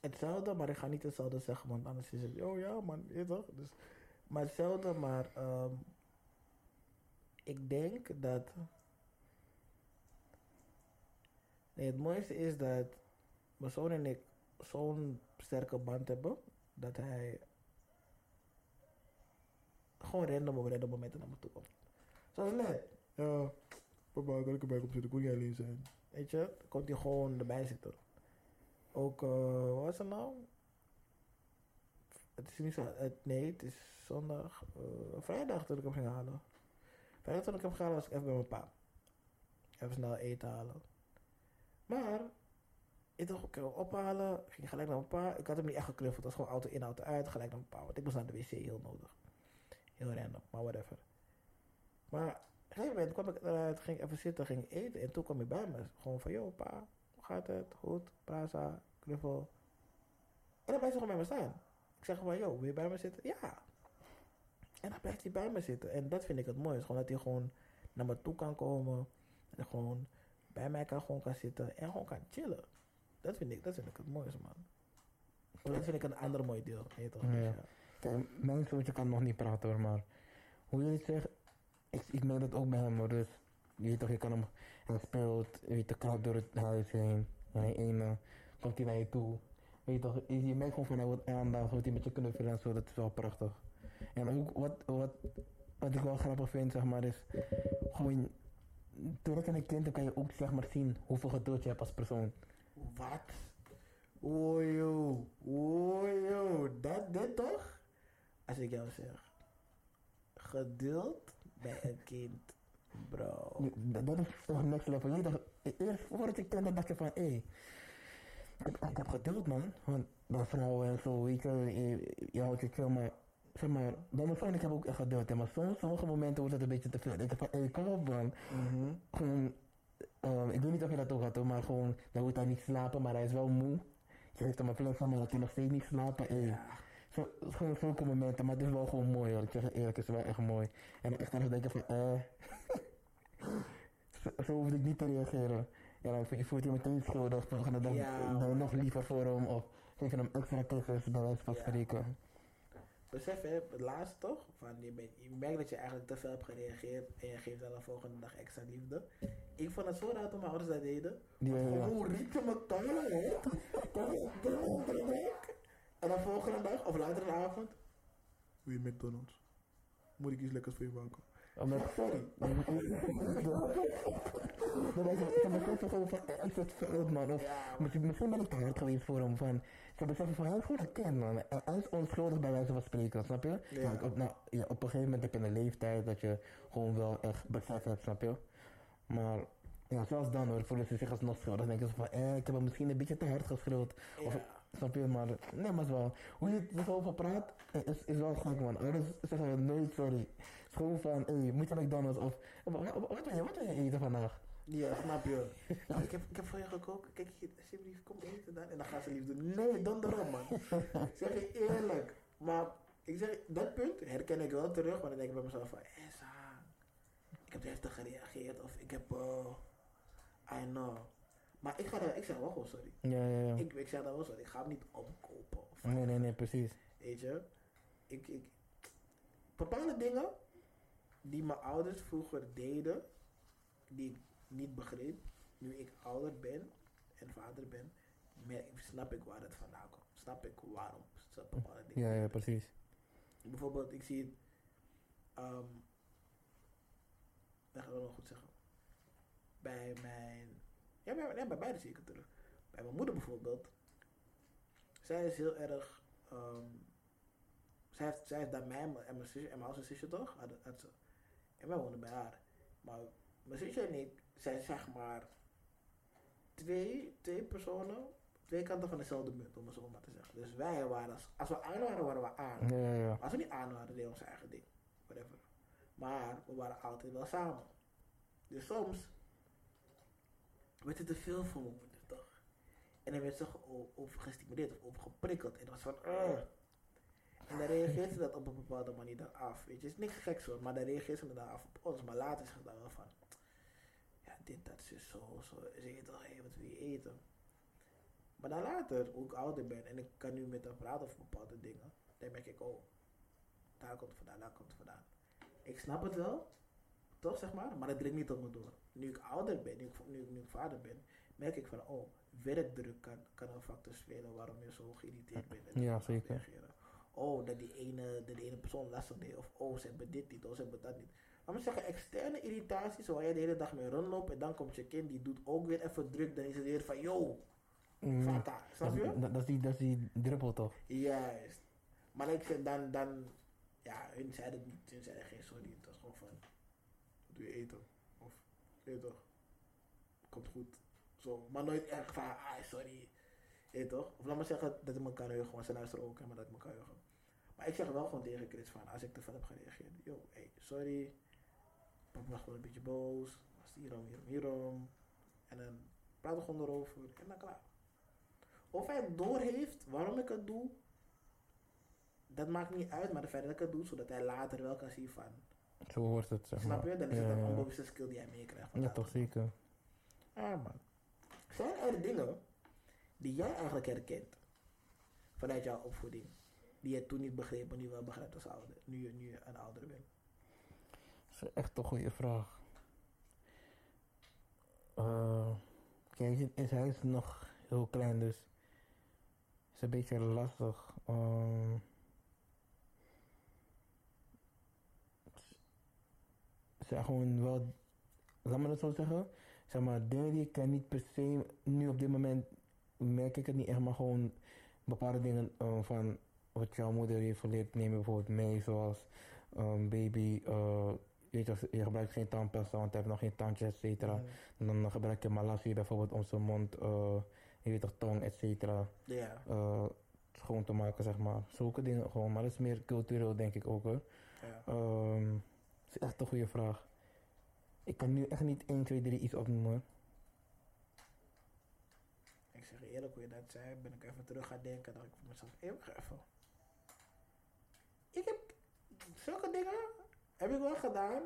Hetzelfde, maar ik ga niet hetzelfde zeggen, want anders is het, oh ja man, je toch? Dus, maar hetzelfde, maar ehm, ik denk dat. Nee, het mooiste is dat mijn zoon en ik zo'n sterke band hebben dat hij gewoon random op random momenten naar me toe komt. Zoals net. Papa, kan ik erbij komen zitten? Kon jij alleen zijn? Weet je, komt hij gewoon erbij zitten. Ook, eh, wat was het nou? Het is niet zo, het, nee, het is zondag, eh, vrijdag toen ik hem ging halen. Vrijdag toen ik hem ging halen was ik even bij mijn pa. Even snel eten halen. Maar, ik dacht, ik ga hem ophalen, ging gelijk naar mijn pa. Ik had hem niet echt geknuffeld, het was gewoon auto in, auto uit, gelijk naar mijn pa. Want ik moest naar de wc heel nodig. Heel random, maar whatever. Maar op een gegeven moment kwam ik eruit, ging even zitten, ging eten. En toen kwam hij bij me. Gewoon van, yo pa, hoe gaat het? Goed, praza, knuffel. En dan blijft hij gewoon bij me staan. Ik zeg gewoon, yo, wil je bij me zitten? Ja. En dan blijft hij bij me zitten. En dat vind ik het mooiste. Gewoon dat hij gewoon naar me toe kan komen. En gewoon bij mij kan, gewoon kan zitten. En gewoon kan chillen. Dat vind ik, dat vind ik het mooiste, man. Dat vind ik een ander mooi deel. je toch? Dus Ja. Kijk, mijn zoontje kan nog niet praten hoor, maar hoe je het zegt, ik, ik merk dat ook bij hem hoor. Dus je weet toch, je kan hem, hij speelt, je weet, de kruipt door het huis heen. En hij ene komt hij naar je toe. Weet je toch, je, merkt gewoon van hij wordt aandacht, wordt hij met je knuffelen en zo, dat is wel prachtig. En ook wat, wat, wat ik wel grappig vind, zeg maar, is gewoon, doordat je een kind kan je ook zeg maar zien hoeveel geduld je hebt als persoon. Wat? Ojo, ojo, dat dit toch? Als ik jou zeg, geduld bij een kind, bro. Dat, is toch next level. Toch, eerst voordat ik kende dacht je van, hé, hey, ik, ik heb geduld man. Want bij vrouwen en zo, weet je, je, je houdt maar zeg maar, bij mijn vriend ik heb ook echt geduld. hè, Maar soms, sommige momenten wordt het een beetje te veel. Ik denk van, hé, hey, kom op man. Mhm. Gewoon, ehm, ik weet niet of je dat ook had hoor, maar gewoon, dan moet hij niet slapen, maar hij is wel moe. Je heeft hem een plek van, maar dat hij nog steeds niet slapen. Hey. Ja. Zo, gewoon zulke momenten, maar het is wel gewoon mooi hoor. Ik zeg je eerlijk, het is wel echt mooi. En dan echt aan het denken van, eh. <laughs> zo, zo hoefde ik niet te reageren. Ja, dan je voelt je meteen schuldig. Volgende dag Ja, ben je nog liever voor hem of geef je hem extra kussens bij wijze van Ja. spreken. Besef hè, het laatste toch? Van je, bent, je merkt dat je eigenlijk te veel hebt gereageerd en je geeft dan de volgende dag extra liefde. Ik vond het zo raar toen mijn ouders dat deden. Ja, ja, ja. Hoe riep je me tanden, hè? <laughs> En dan volgende dag, of later in de avond. Wil je McDonald's? Moet ik iets lekkers voor je maken? Omdat, Sorry. dat is ze beseffen gewoon van, ik zit fout man. Of misschien, misschien ben ik te hard geweest voor hem. Van, ze beseffen van, hij is gewoon een kind man. En Hij is onschuldig bij wijze van spreken, snap je? Ja. Ja, op, nou, ja, op een gegeven moment heb je een leeftijd dat je gewoon wel echt besef hebt, snap je? Maar ja, zelfs dan hoor, voelen ze zich alsnog schuldig. Dan denken ze van, eh, ik heb hem misschien een beetje te hard geschreeuwd. Of, ja. Snap je? Maar nee, maar het is wel, hoe je er zo over praat, eh, is, is wel gek man. Ouders zeggen we nooit sorry. Het van, hey, moet je McDonald's of, wat, wil je, wat wil je eten vandaag? Ja, snap je. Ik, heb, ik heb voor je gekookt. Kijk alsjeblieft, kom eten dan. En dan gaan ze lief doen. Nee, dan erop, man. zeg je eerlijk. Maar ik zeg, dat punt herken ik wel terug, maar dan denk ik bij mezelf van, Esa, ik heb heftig gereageerd of ik heb, eh I know. Maar ik, ga er, ik zeg wel gewoon sorry. Ja, ja, ja. Ik, ik zeg dan wel sorry, ik ga hem niet opkopen. Nee, nee, nee, precies. Weet je, ik, ik, bepaalde dingen die mijn ouders vroeger deden, die ik niet begreep, nu ik ouder ben en vader ben, snap ik waar het vandaan komt. Snap ik waarom ze bepaalde dingen Ja, ja, precies. Bijvoorbeeld, ik zie het, ehm dat ga ik wel nog goed zeggen. Bij mijn, ja, bij, nee, bij beide zie ik het terug. Bij mijn moeder bijvoorbeeld, zij is heel erg, ehm, zij, heeft, zij heeft daar mij en mijn zusje, en mijn oudste zusje toch, had, had ze. En wij woonden bij haar. Maar mijn zusje en ik zijn zeg maar twee, twee personen, twee kanten van dezelfde munt, om het zo maar te zeggen. Dus wij waren, als, als we aan waren, waren we aan. Ja, ja, ja. Als we niet aan waren, deden we ons eigen ding. Whatever. Maar we waren altijd wel samen. Dus soms werd het te veel voor moeder, toch? En dan werd ze ge- over gestimuleerd of over geprikkeld. En dan was van, "Ugh." En dan reageert ze dat op een bepaalde manier dan af. Weet je, het is niks geks hoor, maar dan reageert ze dan af op ons. Maar later is het dan wel van, ja, dit, dat, zus, zo, zo. Ze eet toch, hé, wat wil je eten? Maar dan later, hoe ik ouder ben en ik kan nu met haar praten over bepaalde dingen, dan merk ik, oh, daar komt het vandaan, daar komt het vandaan. Ik snap het wel, toch zeg maar, maar het dringt niet op me door. Nu ik ouder ben, nu ik, nu, ik- nu ik vader ben, merk ik van, oh, werkdruk kan, kan een factor spelen waarom je zo geïrriteerd bent. en Ja, zeker. reageren. Oh, dat die ene, dat die ene persoon lastig deed, of oh, ze hebben dit niet, of ze hebben dat niet. Laat me zeggen, externe irritaties, waar jij de hele dag mee rondloopt en dan komt je kind, die doet ook weer even druk, dan is het weer van, yo, Mm, fata, snap dat, je? dat, dat is die, dat is die druppel toch? Juist. Maar ik zeg dan, dan, ja, hun zeiden het niet, hun zeiden geen sorry. Het was gewoon van, wat doe je eten? Weet toch, komt goed. Zo, maar nooit echt van, ah, sorry. Weet toch? Of laat maar zeggen dat ik me kan heugen, want ze luisteren ook, hè, maar dat ik me kan heugen. Maar ik zeg wel gewoon tegen Chris van, als ik te veel heb gereageerd, yo, hey, sorry. Papa was gewoon een beetje boos. Was hierom, hierom, hierom. En dan praten we gewoon erover en dan klaar. Of hij het doorheeft waarom ik het doe, dat maakt niet uit, maar de feit dat ik het doe, zodat hij later wel kan zien van, Zo hoort het, zeg snap maar. je? Dan is het een onbewuste skill die hij meekrijgt. Ja, toch zeker. Ah man. Zijn er dingen die jij eigenlijk herkent vanuit jouw opvoeding, die je toen niet begreep, maar nu wel begrijpt als ouder, nu je nu een ouder bent? Dat is echt een goede vraag. Eh, kijk, hij is nog heel klein, dus het is een beetje lastig. Ehm, zijn gewoon wel, laat me dat zo zeggen, zeg maar, dingen die ik niet per se, nu op dit moment merk ik het niet echt, maar gewoon bepaalde dingen eh, van wat jouw moeder heeft geleerd, neem bijvoorbeeld mee, zoals ehm, baby, weet je, je gebruikt geen tandpasta, want hij heeft nog geen tandjes, et cetera. En dan gebruik je malassie bijvoorbeeld om zijn mond, eh, je weet toch, tong, et cetera, Ja, schoon te maken, zeg maar. Zulke dingen gewoon, maar dat is meer cultureel, denk ik ook hoor. ja. Ehm, is echt een goede vraag. Ik kan nu echt niet 1, 2, 3 iets opnoemen. hoor. Ik zeg eerlijk, hoe je dat zei, ben ik even terug gaan denken. dacht ik voor mezelf, wacht even. Ik heb zulke dingen, heb ik wel gedaan.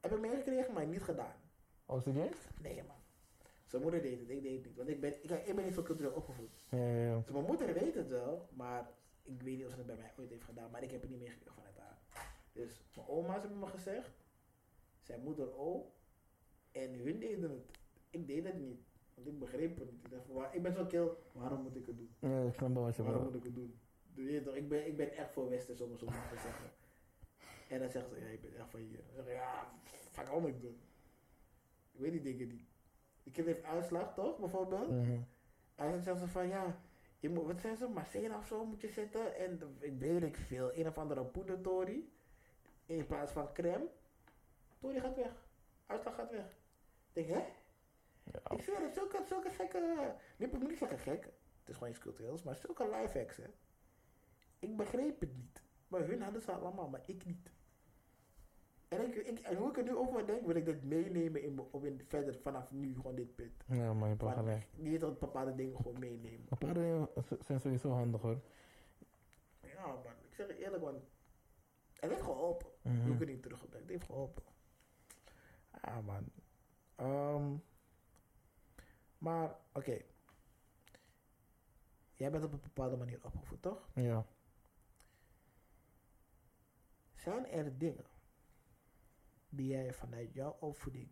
Heb ik meegekregen, maar niet gedaan. Oh, serieus? Nee man. Zijn moeder deed het, ik deed het niet. Want ik ben, ik, ik ben niet zo cultureel opgevoed. Ja, ja, ja. Dus mijn moeder weet het wel, maar ik weet niet of ze het bij mij ooit heeft gedaan. Maar ik heb het niet meegekregen vanuit. Dus mijn oma's hebben me gezegd, zijn moeder ook. En hun deden het. Ik deed het niet. Want ik begreep het niet. Ik, dacht, waar- ik ben zo kil, waarom moet ik het doen? Ja, ik snap wel wat je Waarom moet ik het doen? Doe je toch? Ik ben, ik ben echt voor Westers om het zo maar te zeggen. En dan zegt ze, ja, ik ben echt van hier. Zeg ja, fuck, moet ik doen? Ik weet die dingen niet. Ik heeft uitslag, toch, bijvoorbeeld? Mhm. En dan zegt ze van, ja, je moet, wat zijn ze, macena of zo moet je zetten. En ik weet ik veel, een of andere poedertori. In plaats van crème. Tori gaat weg. Uitslag gaat weg. Ik denk, hè? Ja. Ik zweer het, zulke, zulke gekke... Niet, ik moet niet zeggen gek. Het is gewoon iets cultureels, maar zulke life hacks, hè. Ik begreep het niet. Maar hun hadden ze allemaal, maar ik niet. En, ik, ik, en hoe ik er nu over denk, wil ik dit meenemen in, op in, verder vanaf nu, gewoon dit punt. Ja, maar je hebt gelijk. niet dat bepaalde dingen gewoon meenemen. Bepaalde dingen zijn sowieso handig hoor. Ja, man. zeg je eerlijk, man. Het heeft geholpen. Mhm. Doe ik het niet teruggebrengen. Het heeft geholpen. Ah, man. Ehm, maar, oké. Jij bent op een bepaalde manier opgevoed, toch? Ja. Zijn er dingen die jij vanuit jouw opvoeding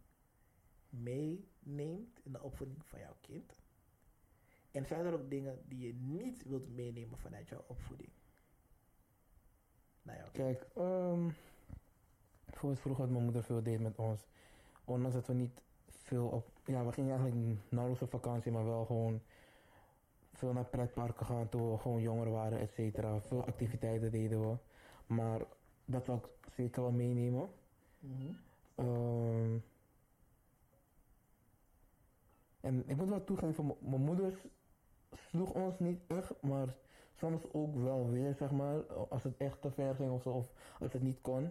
meeneemt in de opvoeding van jouw kind? En zijn er ook dingen die je niet wilt meenemen vanuit jouw opvoeding? Nou ja, Kijk, ehm voor vroeger wat mijn moeder veel deed met ons. Ondanks dat we niet veel op... Ja, we gingen eigenlijk nauwelijks op vakantie, maar wel gewoon veel naar pretparken gaan toen we gewoon jonger waren, et cetera. Veel activiteiten deden we. Maar dat wil ik zeker wel meenemen. Mhm. Ehm, en ik moet wel toegeven, mijn moeder sloeg ons niet echt, maar soms ook wel weer, zeg maar, als het echt te ver ging of zo, of als het niet kon.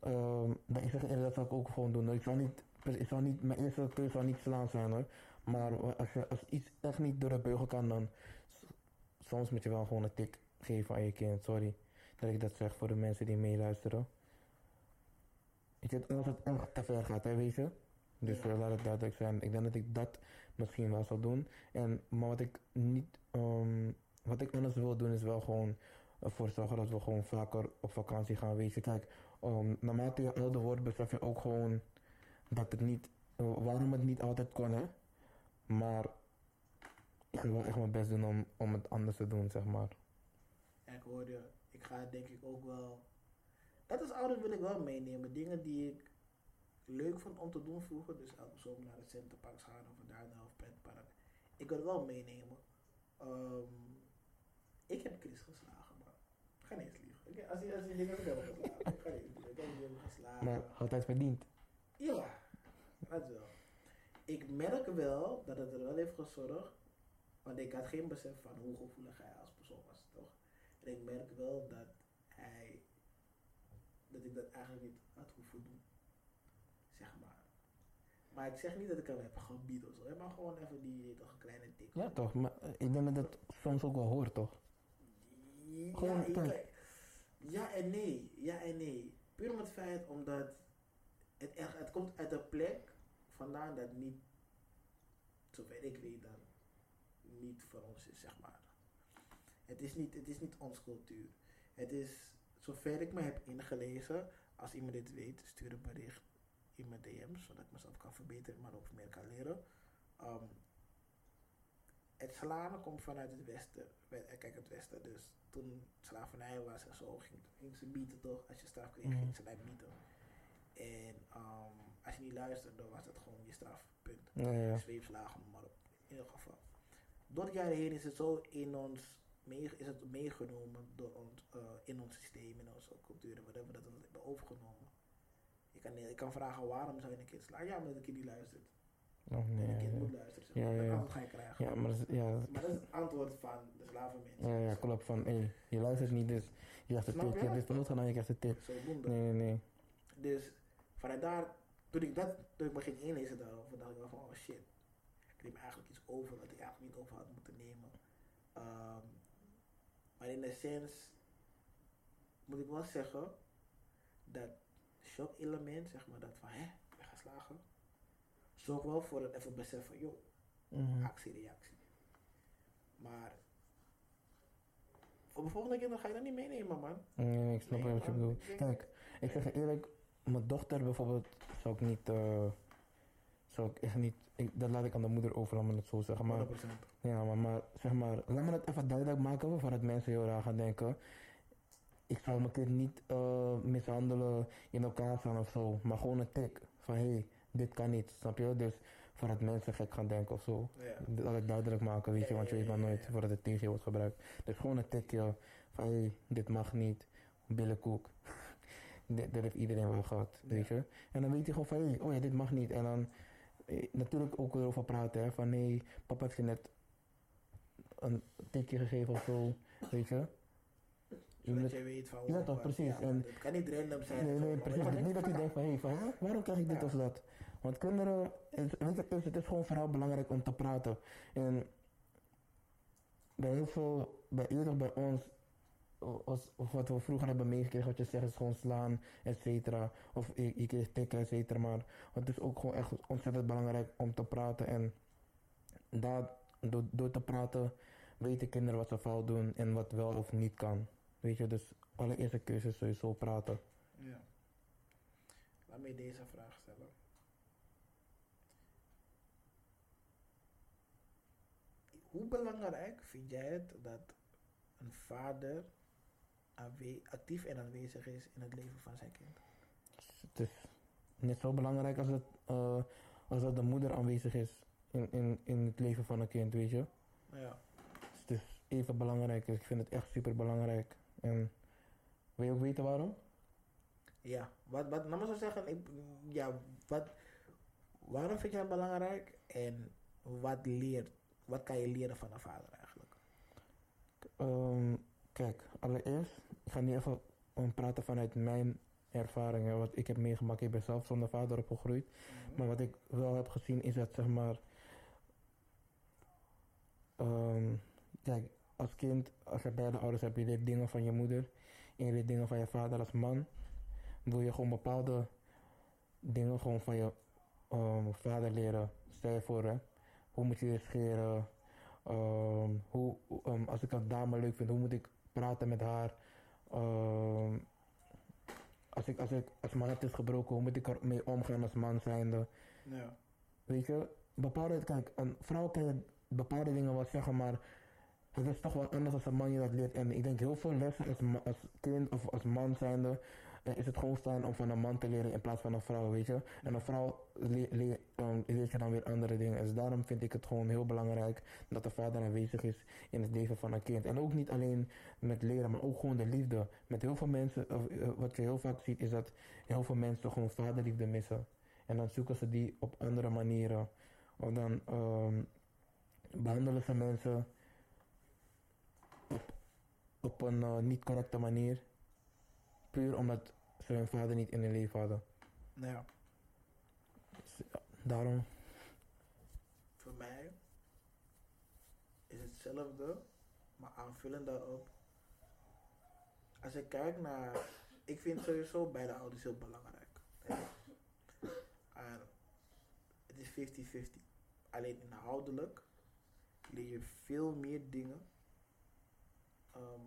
Ehm dan ik zeg eerlijk, dat zou ik ook gewoon doen. Ik zou niet, ik zou niet mijn eerste keuze zou niet slaan zijn hoor. Maar als, je, als iets echt niet door de beugel kan, dan soms moet je wel gewoon een tik geven aan je kind. Sorry dat ik dat zeg voor de mensen die meeluisteren. Ik weet als het echt te ver gaat, hè, weet je. Dus Ja. eh, laat het duidelijk zijn. Ik denk dat ik dat misschien wel zal doen. En, maar wat ik niet, ehm, wat ik anders wil doen is wel gewoon ervoor zorgen dat we gewoon vaker op vakantie gaan wezen. Kijk, ehm, naarmate je ouder wordt besef je ook gewoon dat het niet, waarom het niet altijd kon hè. Maar ik ga wel echt mijn best doen om, om het anders te doen, zeg maar. Ja, ik hoor je. Ik ga denk ik ook wel. Dat is ouder wil ik wel meenemen. Dingen die ik leuk vond om te doen vroeger. Dus elke zomer naar het Centerpark gaan of daar naar pretpark. Ik wil het wel meenemen. Ehm, ik heb Chris geslagen, man. Ik ga niet eens liegen. Ik, als je als je heb geslagen. <laughs> Ik ga niet eens liegen. Ik heb hem geslagen. Maar altijd verdiend. Ja, dat wel. Ik merk wel dat het er wel heeft gezorgd, want ik had geen besef van hoe gevoelig hij als persoon was, toch? En ik merk wel dat hij, dat ik dat eigenlijk niet had hoeven doen, zeg maar. Maar ik zeg niet dat ik hem heb gebied of zo, maar gewoon even die, toch kleine tik. Ja toch, maar eh, ik denk dat dat soms ook wel hoort toch? Ja, Gewoon ja, en nee. Ja en nee. Puur om het feit omdat het, echt, het komt uit een plek vandaan dat niet, zover ik weet dan, niet voor ons is, zeg maar. Het is niet, het is niet ons cultuur. Het is, zover ik me heb ingelezen, als iemand dit weet, stuur een bericht in mijn DM's, zodat ik mezelf kan verbeteren, maar ook meer kan leren. Ehm, het slaan komt vanuit het westen. We- Kijk, het westen. Dus toen slavernij was en zo, ging, ging ze bieten toch? Als je straf kreeg, Mhm. ging ze mij bieten. En ehm, als je niet luisterde, dan was dat gewoon je straf. Punt. Ja, ja. Zweepslagen, maar op. In ieder geval. Door de jaren heen is het zo in ons, mee, is het meegenomen door ons, eh, in ons systeem, in onze cultuur, en whatever, dat we het hebben overgenomen. Je kan, ik kan vragen waarom zou je een kind slaan? Ja, omdat een kind niet luistert. Oh, nee, een kind ja, moet luisteren. Ja, maar. ja, ga je krijgen. ja, maar dat is, ja, Maar dat is het antwoord van de slavenmensen. ja, ja, klopt van, hé, je luistert niet, dus je krijgt Snap tip. je? Je hebt dit doodgaan en je krijgt een tip. Nee, nee, nee. Dus vanuit daar, toen ik, dat, toen ik me ging inlezen daarover, dacht ik wel van, oh shit. Ik neem eigenlijk iets over wat ik eigenlijk niet over had moeten nemen. Ehm, maar in de sens moet ik wel zeggen dat shock element, zeg maar, dat van hè, ik ben geslagen, zorg wel voor het even besef van, joh, Mhm. actie, reactie. Maar voor mijn volgende kinderen ga je dat niet meenemen, man. Nee, ik snap Nee, wat je bedoelt. Kijk, ik zeg eerlijk, mijn dochter bijvoorbeeld zou ik niet, eh, zou ik echt niet, ik, dat laat ik aan de moeder over, laat me het zo zeggen. Maar 100%. Ja, maar, maar zeg maar, laat me het even duidelijk maken voordat mensen heel raar gaan denken. Ik zou mijn kind niet eh, mishandelen, in elkaar slaan of zo, maar gewoon een tik van hé, hey, dit kan niet, snap je? Dus voordat mensen gek gaan denken of zo. Ja. Laat het duidelijk maken, weet je, want je weet maar nooit voordat het tegen je wordt gebruikt. Dus gewoon een tikje van hé, hey, dit mag niet, billenkoek. <laughs> dit heeft iedereen wel gehad, weet je. En dan weet hij gewoon van hé, hey, oh ja, dit mag niet. En dan eh, natuurlijk ook weer over praten, hè, van nee, papa heeft je net een tikje gegeven of zo, weet je. Je Zodat moet- je weet van... Ja, toch, precies. ja, En- het kan niet random zijn. Nee, nee, precies. maar Het is niet dat van, denkt van, hé, van, waarom krijg ik dit of dat? Want kinderen, het, je, het is gewoon vooral belangrijk om te praten. En bij heel veel, bij eerder bij ons, als, of wat we vroeger hebben meegekregen, wat je zegt is gewoon slaan, et cetera. Of je, je kreeg tikken, et cetera. Maar het is ook gewoon echt ontzettend belangrijk om te praten. En daar, door, door te praten weten kinderen wat ze fout doen en wat wel of niet kan. Weet je, dus allereerste keuze is sowieso praten. Ja. Laat me deze vraag stellen. Hoe belangrijk vind jij het dat een vader actief en aanwezig is in het leven van zijn kind? Het is net zo belangrijk als, het, eh, als dat de moeder aanwezig is in, in, in het leven van een kind, weet je. Ja. Dus het is even belangrijk. Ik vind het echt super belangrijk. En wil je ook weten waarom? Ja, wat, wat, nou maar zo zeggen, ik, ja, wat, waarom vind jij het belangrijk en wat leert, wat kan je leren van een vader eigenlijk? Ehm, kijk, allereerst, ik ga nu even praten vanuit mijn ervaringen, wat ik heb meegemaakt. Ik ben zelf zonder vader opgegroeid. Maar wat ik wel heb gezien is dat, zeg maar, ehm, kijk, als kind, als je beide ouders hebt, je leert dingen van je moeder en je leert dingen van je vader als man, wil je gewoon bepaalde dingen gewoon van je ehm, vader leren. Stel je voor, hè, hoe moet je je scheren, Ehm, hoe, ehm, als ik een dame leuk vind, hoe moet ik praten met haar? Als, ik, als, ik, als mijn hart is gebroken, hoe moet ik ermee omgaan als man zijnde? Ja. Weet je, bepaalde, kijk, een vrouw kan bepaalde dingen wel zeggen, maar het is toch wel anders als een man je dat leert. En ik denk heel veel lessen als, kind of als man zijnde, eh, is het gewoon fijn om van een man te leren in plaats van een vrouw, weet je. En een vrouw ehm, leert je dan weer andere dingen. Dus daarom vind ik het gewoon heel belangrijk dat de vader aanwezig is in het leven van een kind. En ook niet alleen met leren, maar ook gewoon de liefde. Met heel veel mensen, of, eh, wat je heel vaak ziet, is dat heel veel mensen gewoon vaderliefde missen. En dan zoeken ze die op andere manieren. Of dan ehm, behandelen ze mensen op een eh, niet correcte manier. Puur omdat ze hun vader niet in hun leven hadden. Ja. Dus, ja, daarom. Voor mij is hetzelfde, maar aanvullend daarop. Als ik kijk naar, ik vind sowieso beide ouders heel belangrijk. Ja. En het is 50-50. Alleen inhoudelijk leer je veel meer dingen, ehm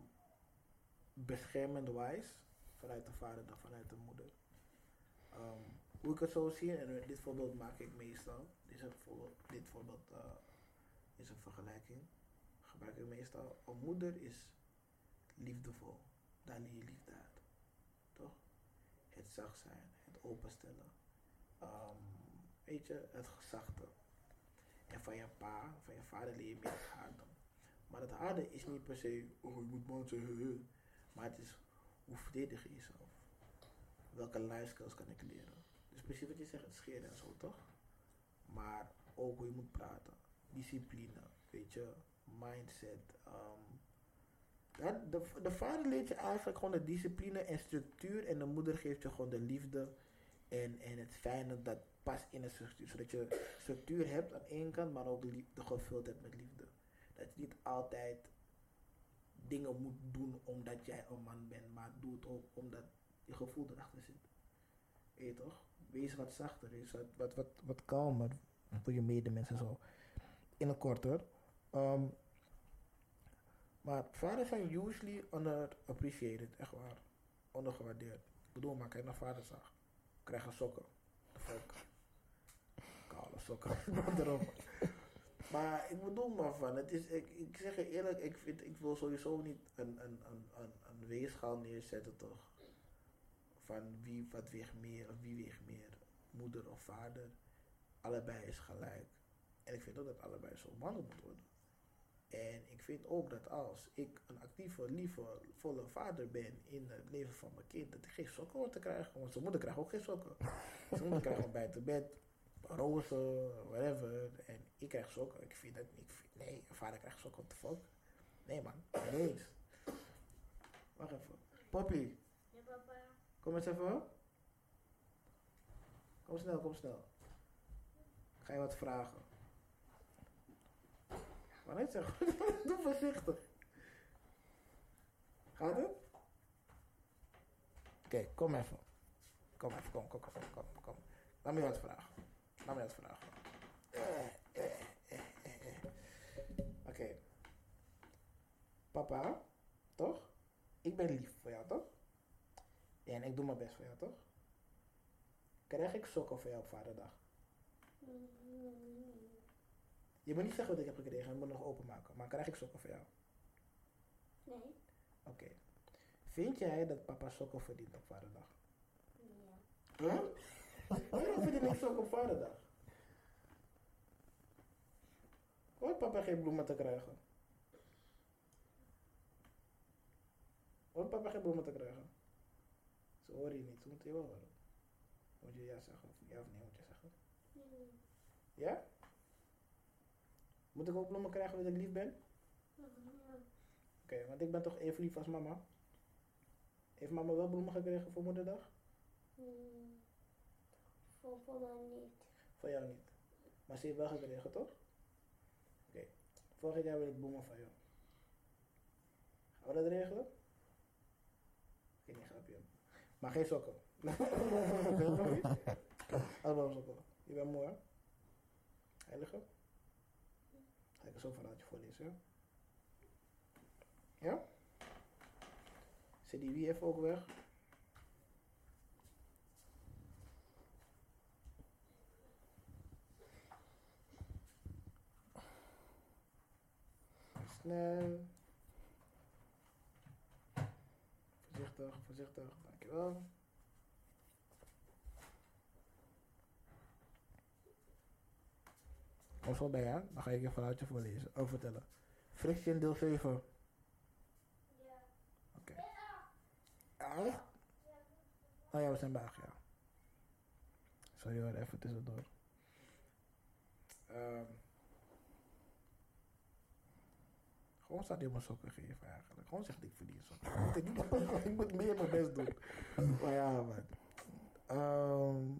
beschermend wijs, vanuit de vader dan vanuit de moeder. Ehm, hoe ik het zo zie, en dit voorbeeld maak ik meestal, dit, voorbeeld, dit voorbeeld eh, is een vergelijking, gebruik ik meestal. Een moeder is liefdevol, leer je liefde toch? Het zacht zijn, het openstellen, Ehm, weet je, het zachte. En van je pa, van je vader leer je meer harde. Maar het harde is niet per se, oh je moet zijn, he, he. maar het is hoe verdedig je jezelf? Welke life skills kan ik leren? Dus precies wat je zegt, scheren en zo toch? Maar ook hoe je moet praten. Discipline, weet je, mindset. ehm, de, de vader leert je eigenlijk gewoon de discipline en structuur en de moeder geeft je gewoon de liefde en, en het fijne dat past in een structuur. Zodat je structuur hebt aan één kant, maar ook gevuld hebt met liefde. Dat je niet altijd dingen moet doen omdat jij een man bent, maar doe het ook omdat je gevoel erachter zit. Weet je toch? Wees wat zachter, wees wat, wat, wat, wat kalmer voor je medemensen zo. In het kort. Ehm, maar vaders zijn usually underappreciated, echt waar. Ondergewaardeerd. Ik bedoel, maar kijk naar vaderszag. Krijgen sokken. De. Koude sokken. <laughs> Maar ik bedoel maar van, het is, ik, ik zeg je eerlijk, ik, vind, ik wil sowieso niet een, een, een, een, een weegschaal neerzetten toch. Van wie wat weegt meer of wie weegt meer. Moeder of vader. Allebei is gelijk. En ik vind ook dat allebei zo behandeld moet worden. En ik vind ook dat als ik een actieve, lieve, volle vader ben in het leven van mijn kind, dat ik geen sokken hoor te krijgen. Want zijn moeder krijgt ook geen sokken. Zijn moeder krijgt bij te bed, rozen, whatever. En ik krijg sokken. Ik vind dat, ik vind, nee, vader krijgt sokken, what the fuck? Nee man, nee. Wacht even. Poppy, Ja, papa. kom eens even. Kom snel, kom snel. Ik ga je wat vragen. Maar net zeggen, <laughs> doe voorzichtig. Gaat het? Oké, kom even. Kom even, kom, kom, kom, kom, kom. Laat me wat vragen. Laat me je wat vragen. Eh, eh, eh. Oké. Papa, toch? Ik ben lief voor jou, toch? Ja, en ik doe mijn best voor jou, toch? Krijg ik sokken voor jou op vaderdag? Je moet niet zeggen wat ik heb gekregen, ik moet nog openmaken. Maar krijg ik sokken voor jou? Nee. Oké. Vind jij dat papa sokken verdient op vaderdag? Ja. Huh? Waarom verdient ik sokken op vaderdag? Hoort papa geen bloemen te krijgen? Hoort papa geen bloemen te krijgen? Ze horen je niet, ze moeten je wel horen. Moet je ja zeggen? Of ja of nee moet je zeggen? Ja? Moet ik ook bloemen krijgen omdat ik lief ben? Oké, want ik ben toch even lief als mama. Heeft mama wel bloemen gekregen voor moederdag? Voor, voor mij niet. Van jou niet. Maar ze heeft wel gekregen, toch? Oké. Volgend jaar wil ik bloemen van jou. Gaan we dat regelen? Oké, niet grapje. Maar geen sokken. <laughs> Allemaal sokken. Je bent mooi? Heilige? Ga ik er zo verhaaltje voorlezen, ja? Ja? Zit die wie even ook weg? Voorzichtig, voorzichtig. Dankjewel. Kom zo bij, hè? Dan ga ik je verhaaltje voorlezen. Oh, vertellen. Friction deel 7. Ja. Oké. Ja? Oh ja, we zijn acht, ja. Sorry hoor, even tussendoor. Ehm gewoon staat hij mijn sokken geven eigenlijk. Gewoon zegt ik verdien sokken. <laughs> Ik moet, meer mijn best doen. Maar ja, man. Ehm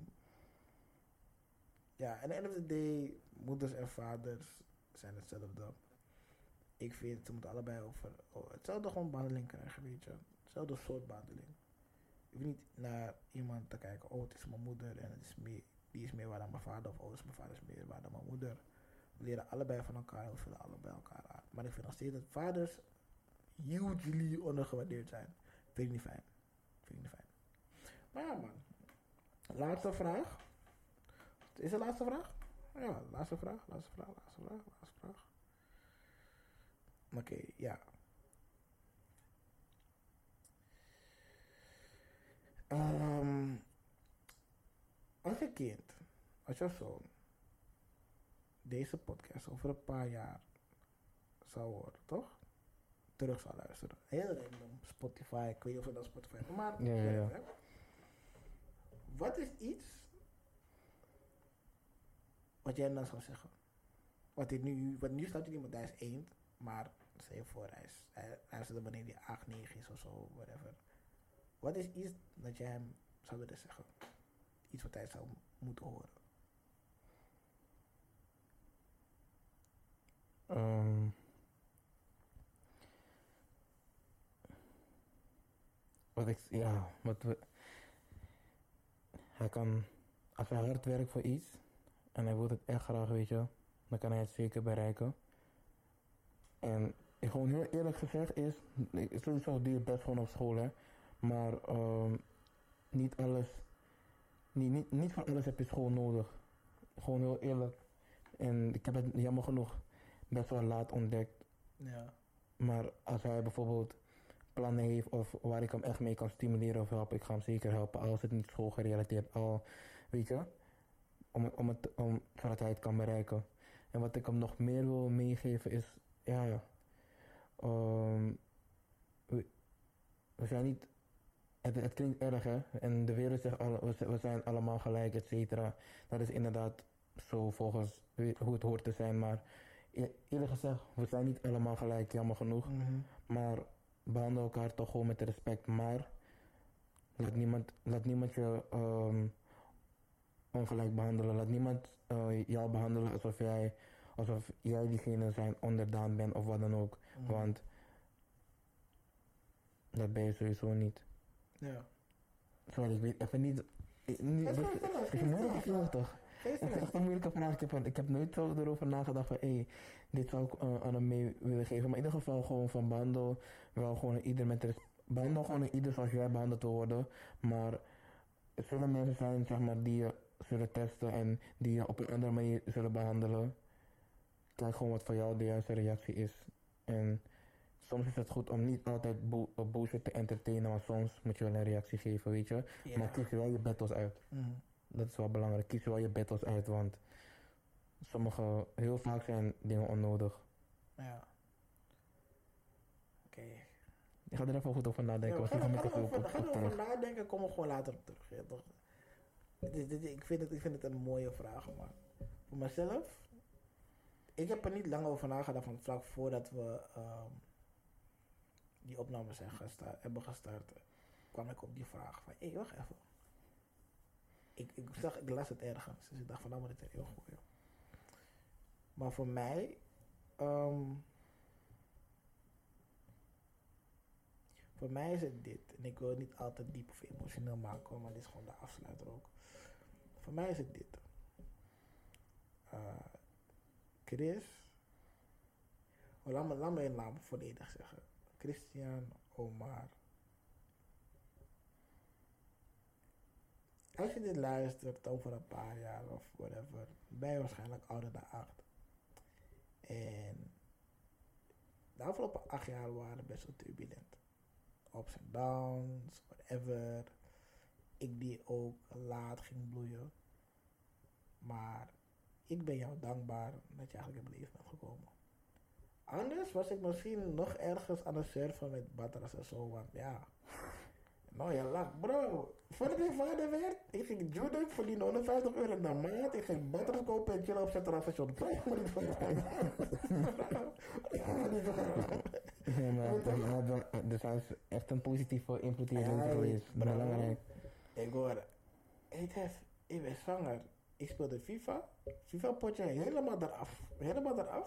ja, at the end of day, moeders en vaders zijn hetzelfde. Ik vind, ze moeten allebei over, oh, hetzelfde gewoon behandeling krijgen, weet je. Hetzelfde soort behandeling. Je hoeft niet naar iemand te kijken, oh, het is mijn moeder en het is meer, die is meer waar dan mijn vader. Of oh, het is mijn vader is meer waar dan mijn moeder. We leren allebei van elkaar we vullen allebei elkaar aan. Maar ik vind nog steeds dat vaders hugely ondergewaardeerd zijn. Vind ik niet fijn. Vind ik niet fijn. Maar ja, man. Laatste vraag. Is de laatste vraag? Ja, laatste vraag, laatste vraag, laatste vraag, laatste vraag. Oké, ja. Ehm, als je kind, als je zoon, deze podcast over een paar jaar zou horen, toch? Terug zou luisteren. Heel random. Spotify, ik weet niet of dat Spotify is, maar Ja, ja, ja. hè. Wat is iets wat jij dan zou zeggen? Wat dit nu, wat nu staat hier iemand, hij is één, maar stel je voor, hij is, hij, hij is er wanneer hij 8, 9 is of zo, whatever. Wat is iets dat jij hem zou willen zeggen? Iets wat hij zou moeten horen. Ehm, wat ik, ja, wat hij kan, als hij hard werkt voor iets en hij wil het echt graag, weet je, dan kan hij het zeker bereiken. En gewoon heel eerlijk gezegd is, ik- sowieso doe je best gewoon op school, hè, maar ehm, niet alles, niet, niet, niet voor alles heb je school nodig. Gewoon heel eerlijk. En ik heb het jammer genoeg best wel laat ontdekt. Ja. Maar als hij bijvoorbeeld plannen heeft of waar ik hem echt mee kan stimuleren of helpen, ik ga hem zeker helpen. Als het niet schoolgerelateerd al, weet je. Om, om het, om, zodat hij het kan bereiken. En wat ik hem nog meer wil meegeven is, ja, ja. ehm, we, we zijn niet, het, het klinkt erg hè, en de wereld zegt alle, we, we zijn allemaal gelijk, et cetera. Dat is inderdaad zo volgens hoe het hoort te zijn, maar eerlijk gezegd, we zijn niet allemaal gelijk, jammer genoeg. Mhm. Maar behandel elkaar toch gewoon met respect. Maar laat niemand, laat niemand je ehm, ongelijk behandelen. Laat niemand eh, jou behandelen alsof jij, alsof jij diegene zijn onderdaan bent of wat dan ook. Mhm. Want Dat ben je sowieso niet. Ja. Sorry, ik weet even niet. ik- niet Dat is Het is echt een moeilijke vraag. Ik heb, ik heb nooit zo erover nagedacht van, hé, dit zou ik eh, aan hem mee willen geven. Maar in ieder geval gewoon van behandel, wel gewoon ieder met behandel gewoon ieder zoals jij behandeld wil worden. Maar er zullen mensen zijn, zeg maar, die je zullen testen en die je op een andere manier zullen behandelen. Kijk gewoon wat voor jou de juiste reactie is. En soms is het goed om niet altijd bo eh, bullshit te entertainen, maar soms moet je wel een reactie geven, weet je. Maar kies wel je battles uit. Mhm. Dat is wel belangrijk. Kies wel je battles uit, want sommige, heel vaak zijn dingen onnodig. Ja. Oké. Ik ga er even goed over nadenken. Ja, ga ga er over, ga erover terug. nadenken, kom er gewoon later op terug. Ja, toch? Dit, dit, ik, vind het, ik vind het een mooie vraag, maar voor mezelf, ik heb er niet lang over nagedacht van vlak voordat we ehm, die opnames zijn gesta- hebben gestart, kwam ik op die vraag van, hé, wacht even. Ik, ik, zag, ik las het ergens, dus ik dacht van, nou moet ik het erin gooien. Maar voor mij, ehm, Voor mij is het dit. En ik wil het niet altijd diep of emotioneel maken, maar dit is gewoon de afsluiter ook. Voor mij is het dit. Eh, Chris. Oh, laat, me, laat me naam volledig zeggen. Christian Omar. Als je dit luistert over een paar jaar of whatever, ben je waarschijnlijk ouder dan acht. En de afgelopen acht jaar waren best wel turbulent ups en downs, whatever. Ik die ook laat ging bloeien. Maar ik ben jou dankbaar dat je eigenlijk in mijn leven bent gekomen. Anders was ik misschien nog ergens aan het surfen met batteries en zo, want ja. Nou ja, lak, bro. Voordat ik vader werd, ik ging judo, ik verdiende 150 euro in de maand. Ik ging batteries kopen en chillen op Centraal Station. Krijg maar niet van Ja, maar dat- dat- dat- Dus hij is echt een positieve invloed in je geweest. Belangrijk. Ik hoor, ik, heb, ik ben zwanger. Ik speelde FIFA. FIFA potje helemaal eraf. Helemaal eraf.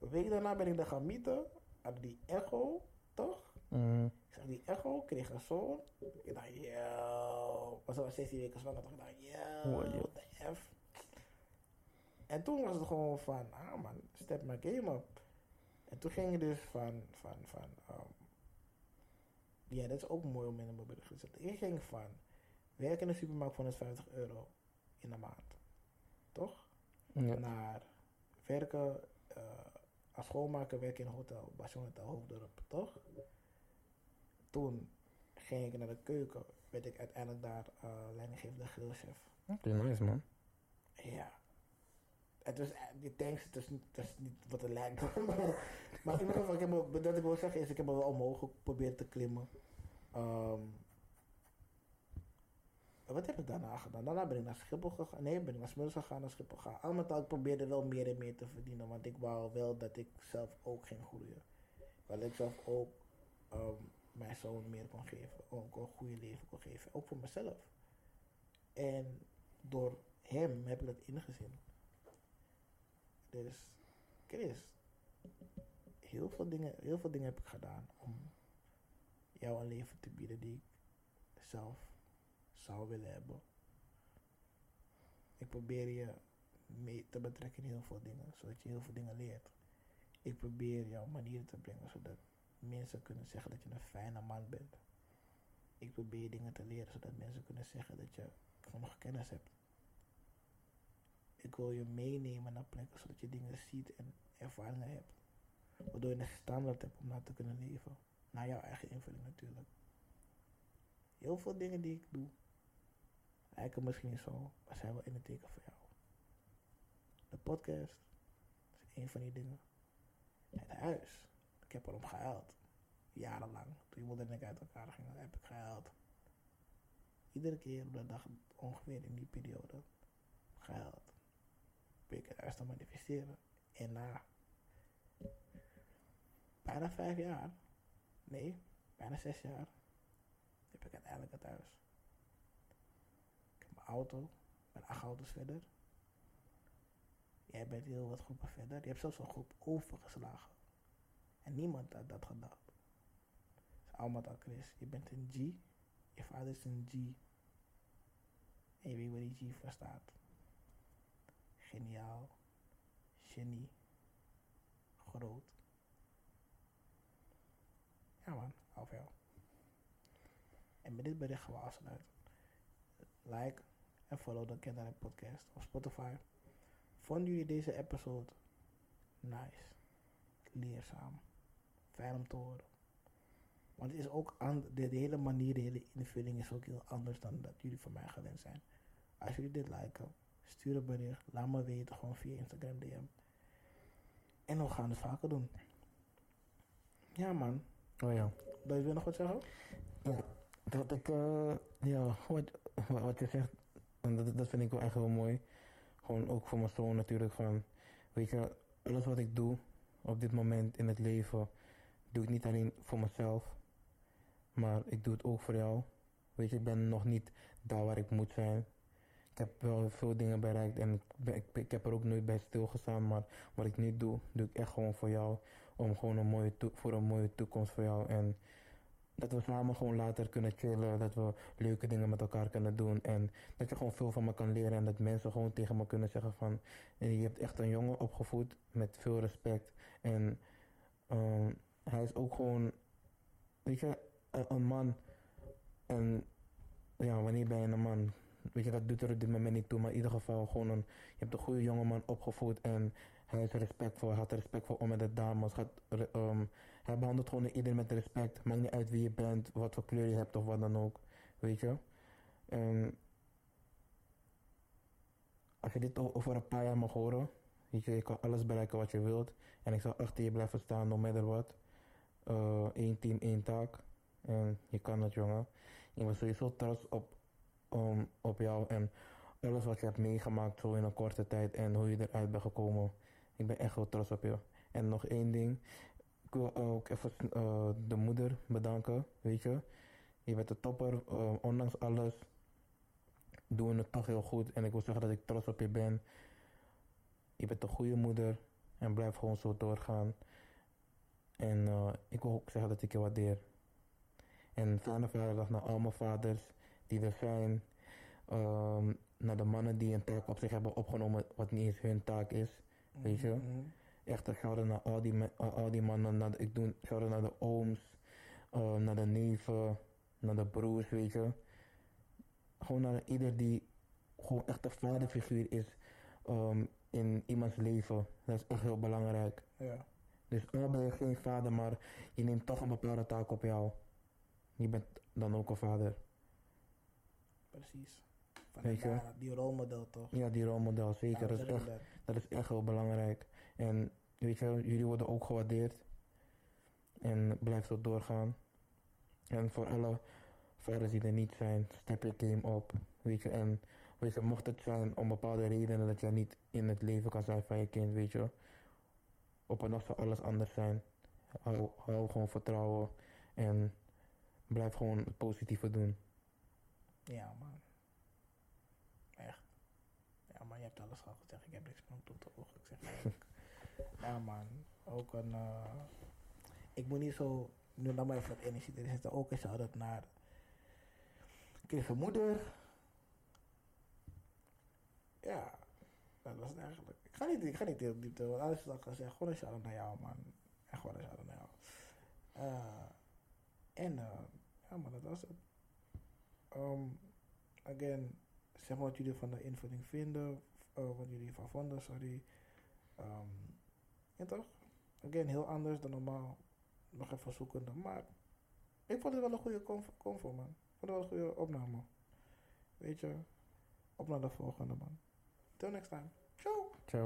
Een week daarna ben ik er gaan mieten. Had die echo, toch? Mhm. Ik zag die echo, kreeg een zoon. Ik dacht, yo. Was al 16 weken zwanger. toch? Ik dacht, yo, what the F. En toen was het gewoon van, ah man, step my game up. En toen ging je dus van, van, van, um, ja, dat is ook mooi om in een bericht te zetten. Ik ging van werken in de supermarkt voor 150 euro in de maand. Toch? Ja. Naar werken eh, als schoonmaker, werken in een hotel, Hotel Hoofddorp, toch? Toen ging ik naar de keuken, werd ik uiteindelijk daar eh leidinggevende grillchef. Oké, nice man. Ja. Het was, eh, die tanks, het is niet, het is niet wat het lijkt. <laughs> maar, in ieder geval, ik heb me, dat ik wil zeggen is, ik heb me wel omhoog geprobeerd te klimmen. Ehm, wat heb ik daarna gedaan? Daarna ben ik naar Schiphol gegaan. Nee, ben ik naar Smuls gegaan, naar Schiphol gegaan. Al met al, ik probeerde wel meer en meer te verdienen. Want ik wou wel dat ik zelf ook ging groeien. Dat ik zelf ook ehm, mijn zoon meer kon geven. Ook een goede leven kon geven. Ook voor mezelf. En door hem heb ik dat ingezien. Dus, Chris, heel veel dingen, heel veel dingen heb ik gedaan om jou een leven te bieden die ik zelf zou willen hebben. Ik probeer je mee te betrekken in heel veel dingen, zodat je heel veel dingen leert. Ik probeer jouw manieren te brengen, zodat mensen kunnen zeggen dat je een fijne man bent. Ik probeer dingen te leren, zodat mensen kunnen zeggen dat je genoeg kennis hebt. Ik wil je meenemen naar plekken, zodat je dingen ziet en ervaringen hebt. Waardoor je een standaard hebt om naar te kunnen leven. Naar jouw eigen invulling natuurlijk. Heel veel dingen die ik doe, lijken misschien zo, maar zijn wel in het teken voor jou. De podcast is een van die dingen. Het huis, heb erom gehuild. Jarenlang. Toen moeder en ik uit elkaar gingen, heb ik gehuild. Iedere keer op de dag ongeveer in die periode gehuild. Probeer ik het huis te manifesteren. En na bijna vijf jaar, nee, bijna zes jaar, heb ik uiteindelijk het huis. Ik heb mijn auto, ben acht auto's verder. Jij bent heel wat groepen verder. Je hebt zelfs een groep overgeslagen. En niemand had dat gedacht. Almat al Chris, je bent een G. Je vader is een G. En je weet waar die G voor staat. Geniaal. Genie. Groot. Ja man, van jou. En met dit bericht gaan we afsluiten. Like en follow de Kinderlijk Podcast op Spotify. Vonden jullie deze episode nice, leerzaam, fijn om te horen? Want het is ook aan, de, de hele manier, de hele invulling is ook heel anders dan dat jullie van mij gewend zijn. Als jullie dit liken, stuur een bericht, laat me weten gewoon via Instagram DM. En we gaan het vaker doen. Ja man, Oh ja. wil je nog wat zeggen? Dat ik, eh, ja, wat, wat je zegt, dat, dat vind ik wel echt heel mooi. Gewoon ook voor mijn zoon natuurlijk van, weet je, alles wat ik doe op dit moment in het leven, doe ik niet alleen voor mezelf, maar ik doe het ook voor jou. Weet je, ik ben nog niet daar waar ik moet zijn. Ik heb wel veel dingen bereikt en ik, ik, heb er ook nooit bij stilgestaan, maar wat ik nu doe, doe ik echt gewoon voor jou. Om gewoon een mooie voor een mooie toekomst voor jou. En dat we samen gewoon later kunnen chillen. Dat we leuke dingen met elkaar kunnen doen. En dat je gewoon veel van me kan leren. En dat mensen gewoon tegen me kunnen zeggen van... "Hey, Je hebt echt een jongen opgevoed met veel respect. En ehm, hij is ook gewoon... Weet je, een, man. En ja, wanneer ben je een man? Weet je, dat doet er op dit moment niet toe. Maar in ieder geval gewoon een... Je hebt een goede jongeman opgevoed. En hij is respectvol. Hij had respectvol om met de dames. Gaat, ehm, hij behandelt gewoon iedereen met respect. Maakt niet uit wie je bent, wat voor kleur je hebt of wat dan ook. Weet je? En als je dit over een paar jaar mag horen, weet je, je kan alles bereiken wat je wilt. En ik zal achter je blijven staan, no matter what. Eén team, één taak. En je kan het, jongen. Ik ben sowieso trots op, um, op jou en alles wat je hebt meegemaakt zo in een korte tijd en hoe je eruit bent gekomen. Ik ben echt heel trots op je. En nog één ding. Ik wil ook even eh, de moeder bedanken, weet je. Je bent de topper, eh, ondanks alles doen we het toch heel goed. En ik wil zeggen dat ik trots op je ben. Je bent een goede moeder en blijf gewoon zo doorgaan. En eh, ik wil ook zeggen dat ik je waardeer. En fijne vaderdag naar al mijn vaders die er zijn. Ehm, naar de mannen die een taak op zich hebben opgenomen wat niet eens hun taak is. Weet je? Mhm. Echt naar al die, me- al die mannen. Naar de, ik doe shout naar de ooms, eh, naar de neven, naar de broers, weet je. Gewoon naar ieder die gewoon echt een vaderfiguur is ehm, in iemands leven. Dat is echt heel belangrijk. Ja. Dus al ben je geen vader, maar je neemt toch een bepaalde taak op jou. Je bent dan ook een vader. Precies. Van Weet je? daar, die rolmodel toch? Ja, die rolmodel, zeker. Ja, dat, is echt, dat. dat is echt heel belangrijk. En weet je, jullie worden ook gewaardeerd. En blijf zo doorgaan. En voor alle vaders die er niet zijn, step je game op. Weet je, en weet je, mocht het zijn om bepaalde redenen dat jij niet in het leven kan zijn van je kind, weet je. Op een dag zal alles anders zijn. Hou, hou gewoon vertrouwen en blijf gewoon het positieve doen. Ja, man. Echt. Ja, man, je hebt alles al gezegd. Ik heb niks meer om toe te voegen. Ik zeg <laughs> ja, man. Ook een... eh, ik moet niet zo... Nu dan maar even wat energie erin zitten. Ook een shout-out naar... Chris' moeder. Ja. Dat was het eigenlijk. Ik ga niet, ik ga niet heel diep te... Want alles is al gezegd. Gewoon een shout-out naar jou, man. Echt gewoon een shout-out naar jou. Eh, en... eh, ja, man, dat was het. Um, again, zeg maar wat jullie van de invulling vinden, uh, wat jullie ervan vonden, sorry. Um, toch? Again, heel anders dan normaal. Nog even zoekende, maar ik vond het wel een goede convo, man. Ik vond het wel een goede opname. Weet je, op naar de volgende, man. Till next time. 这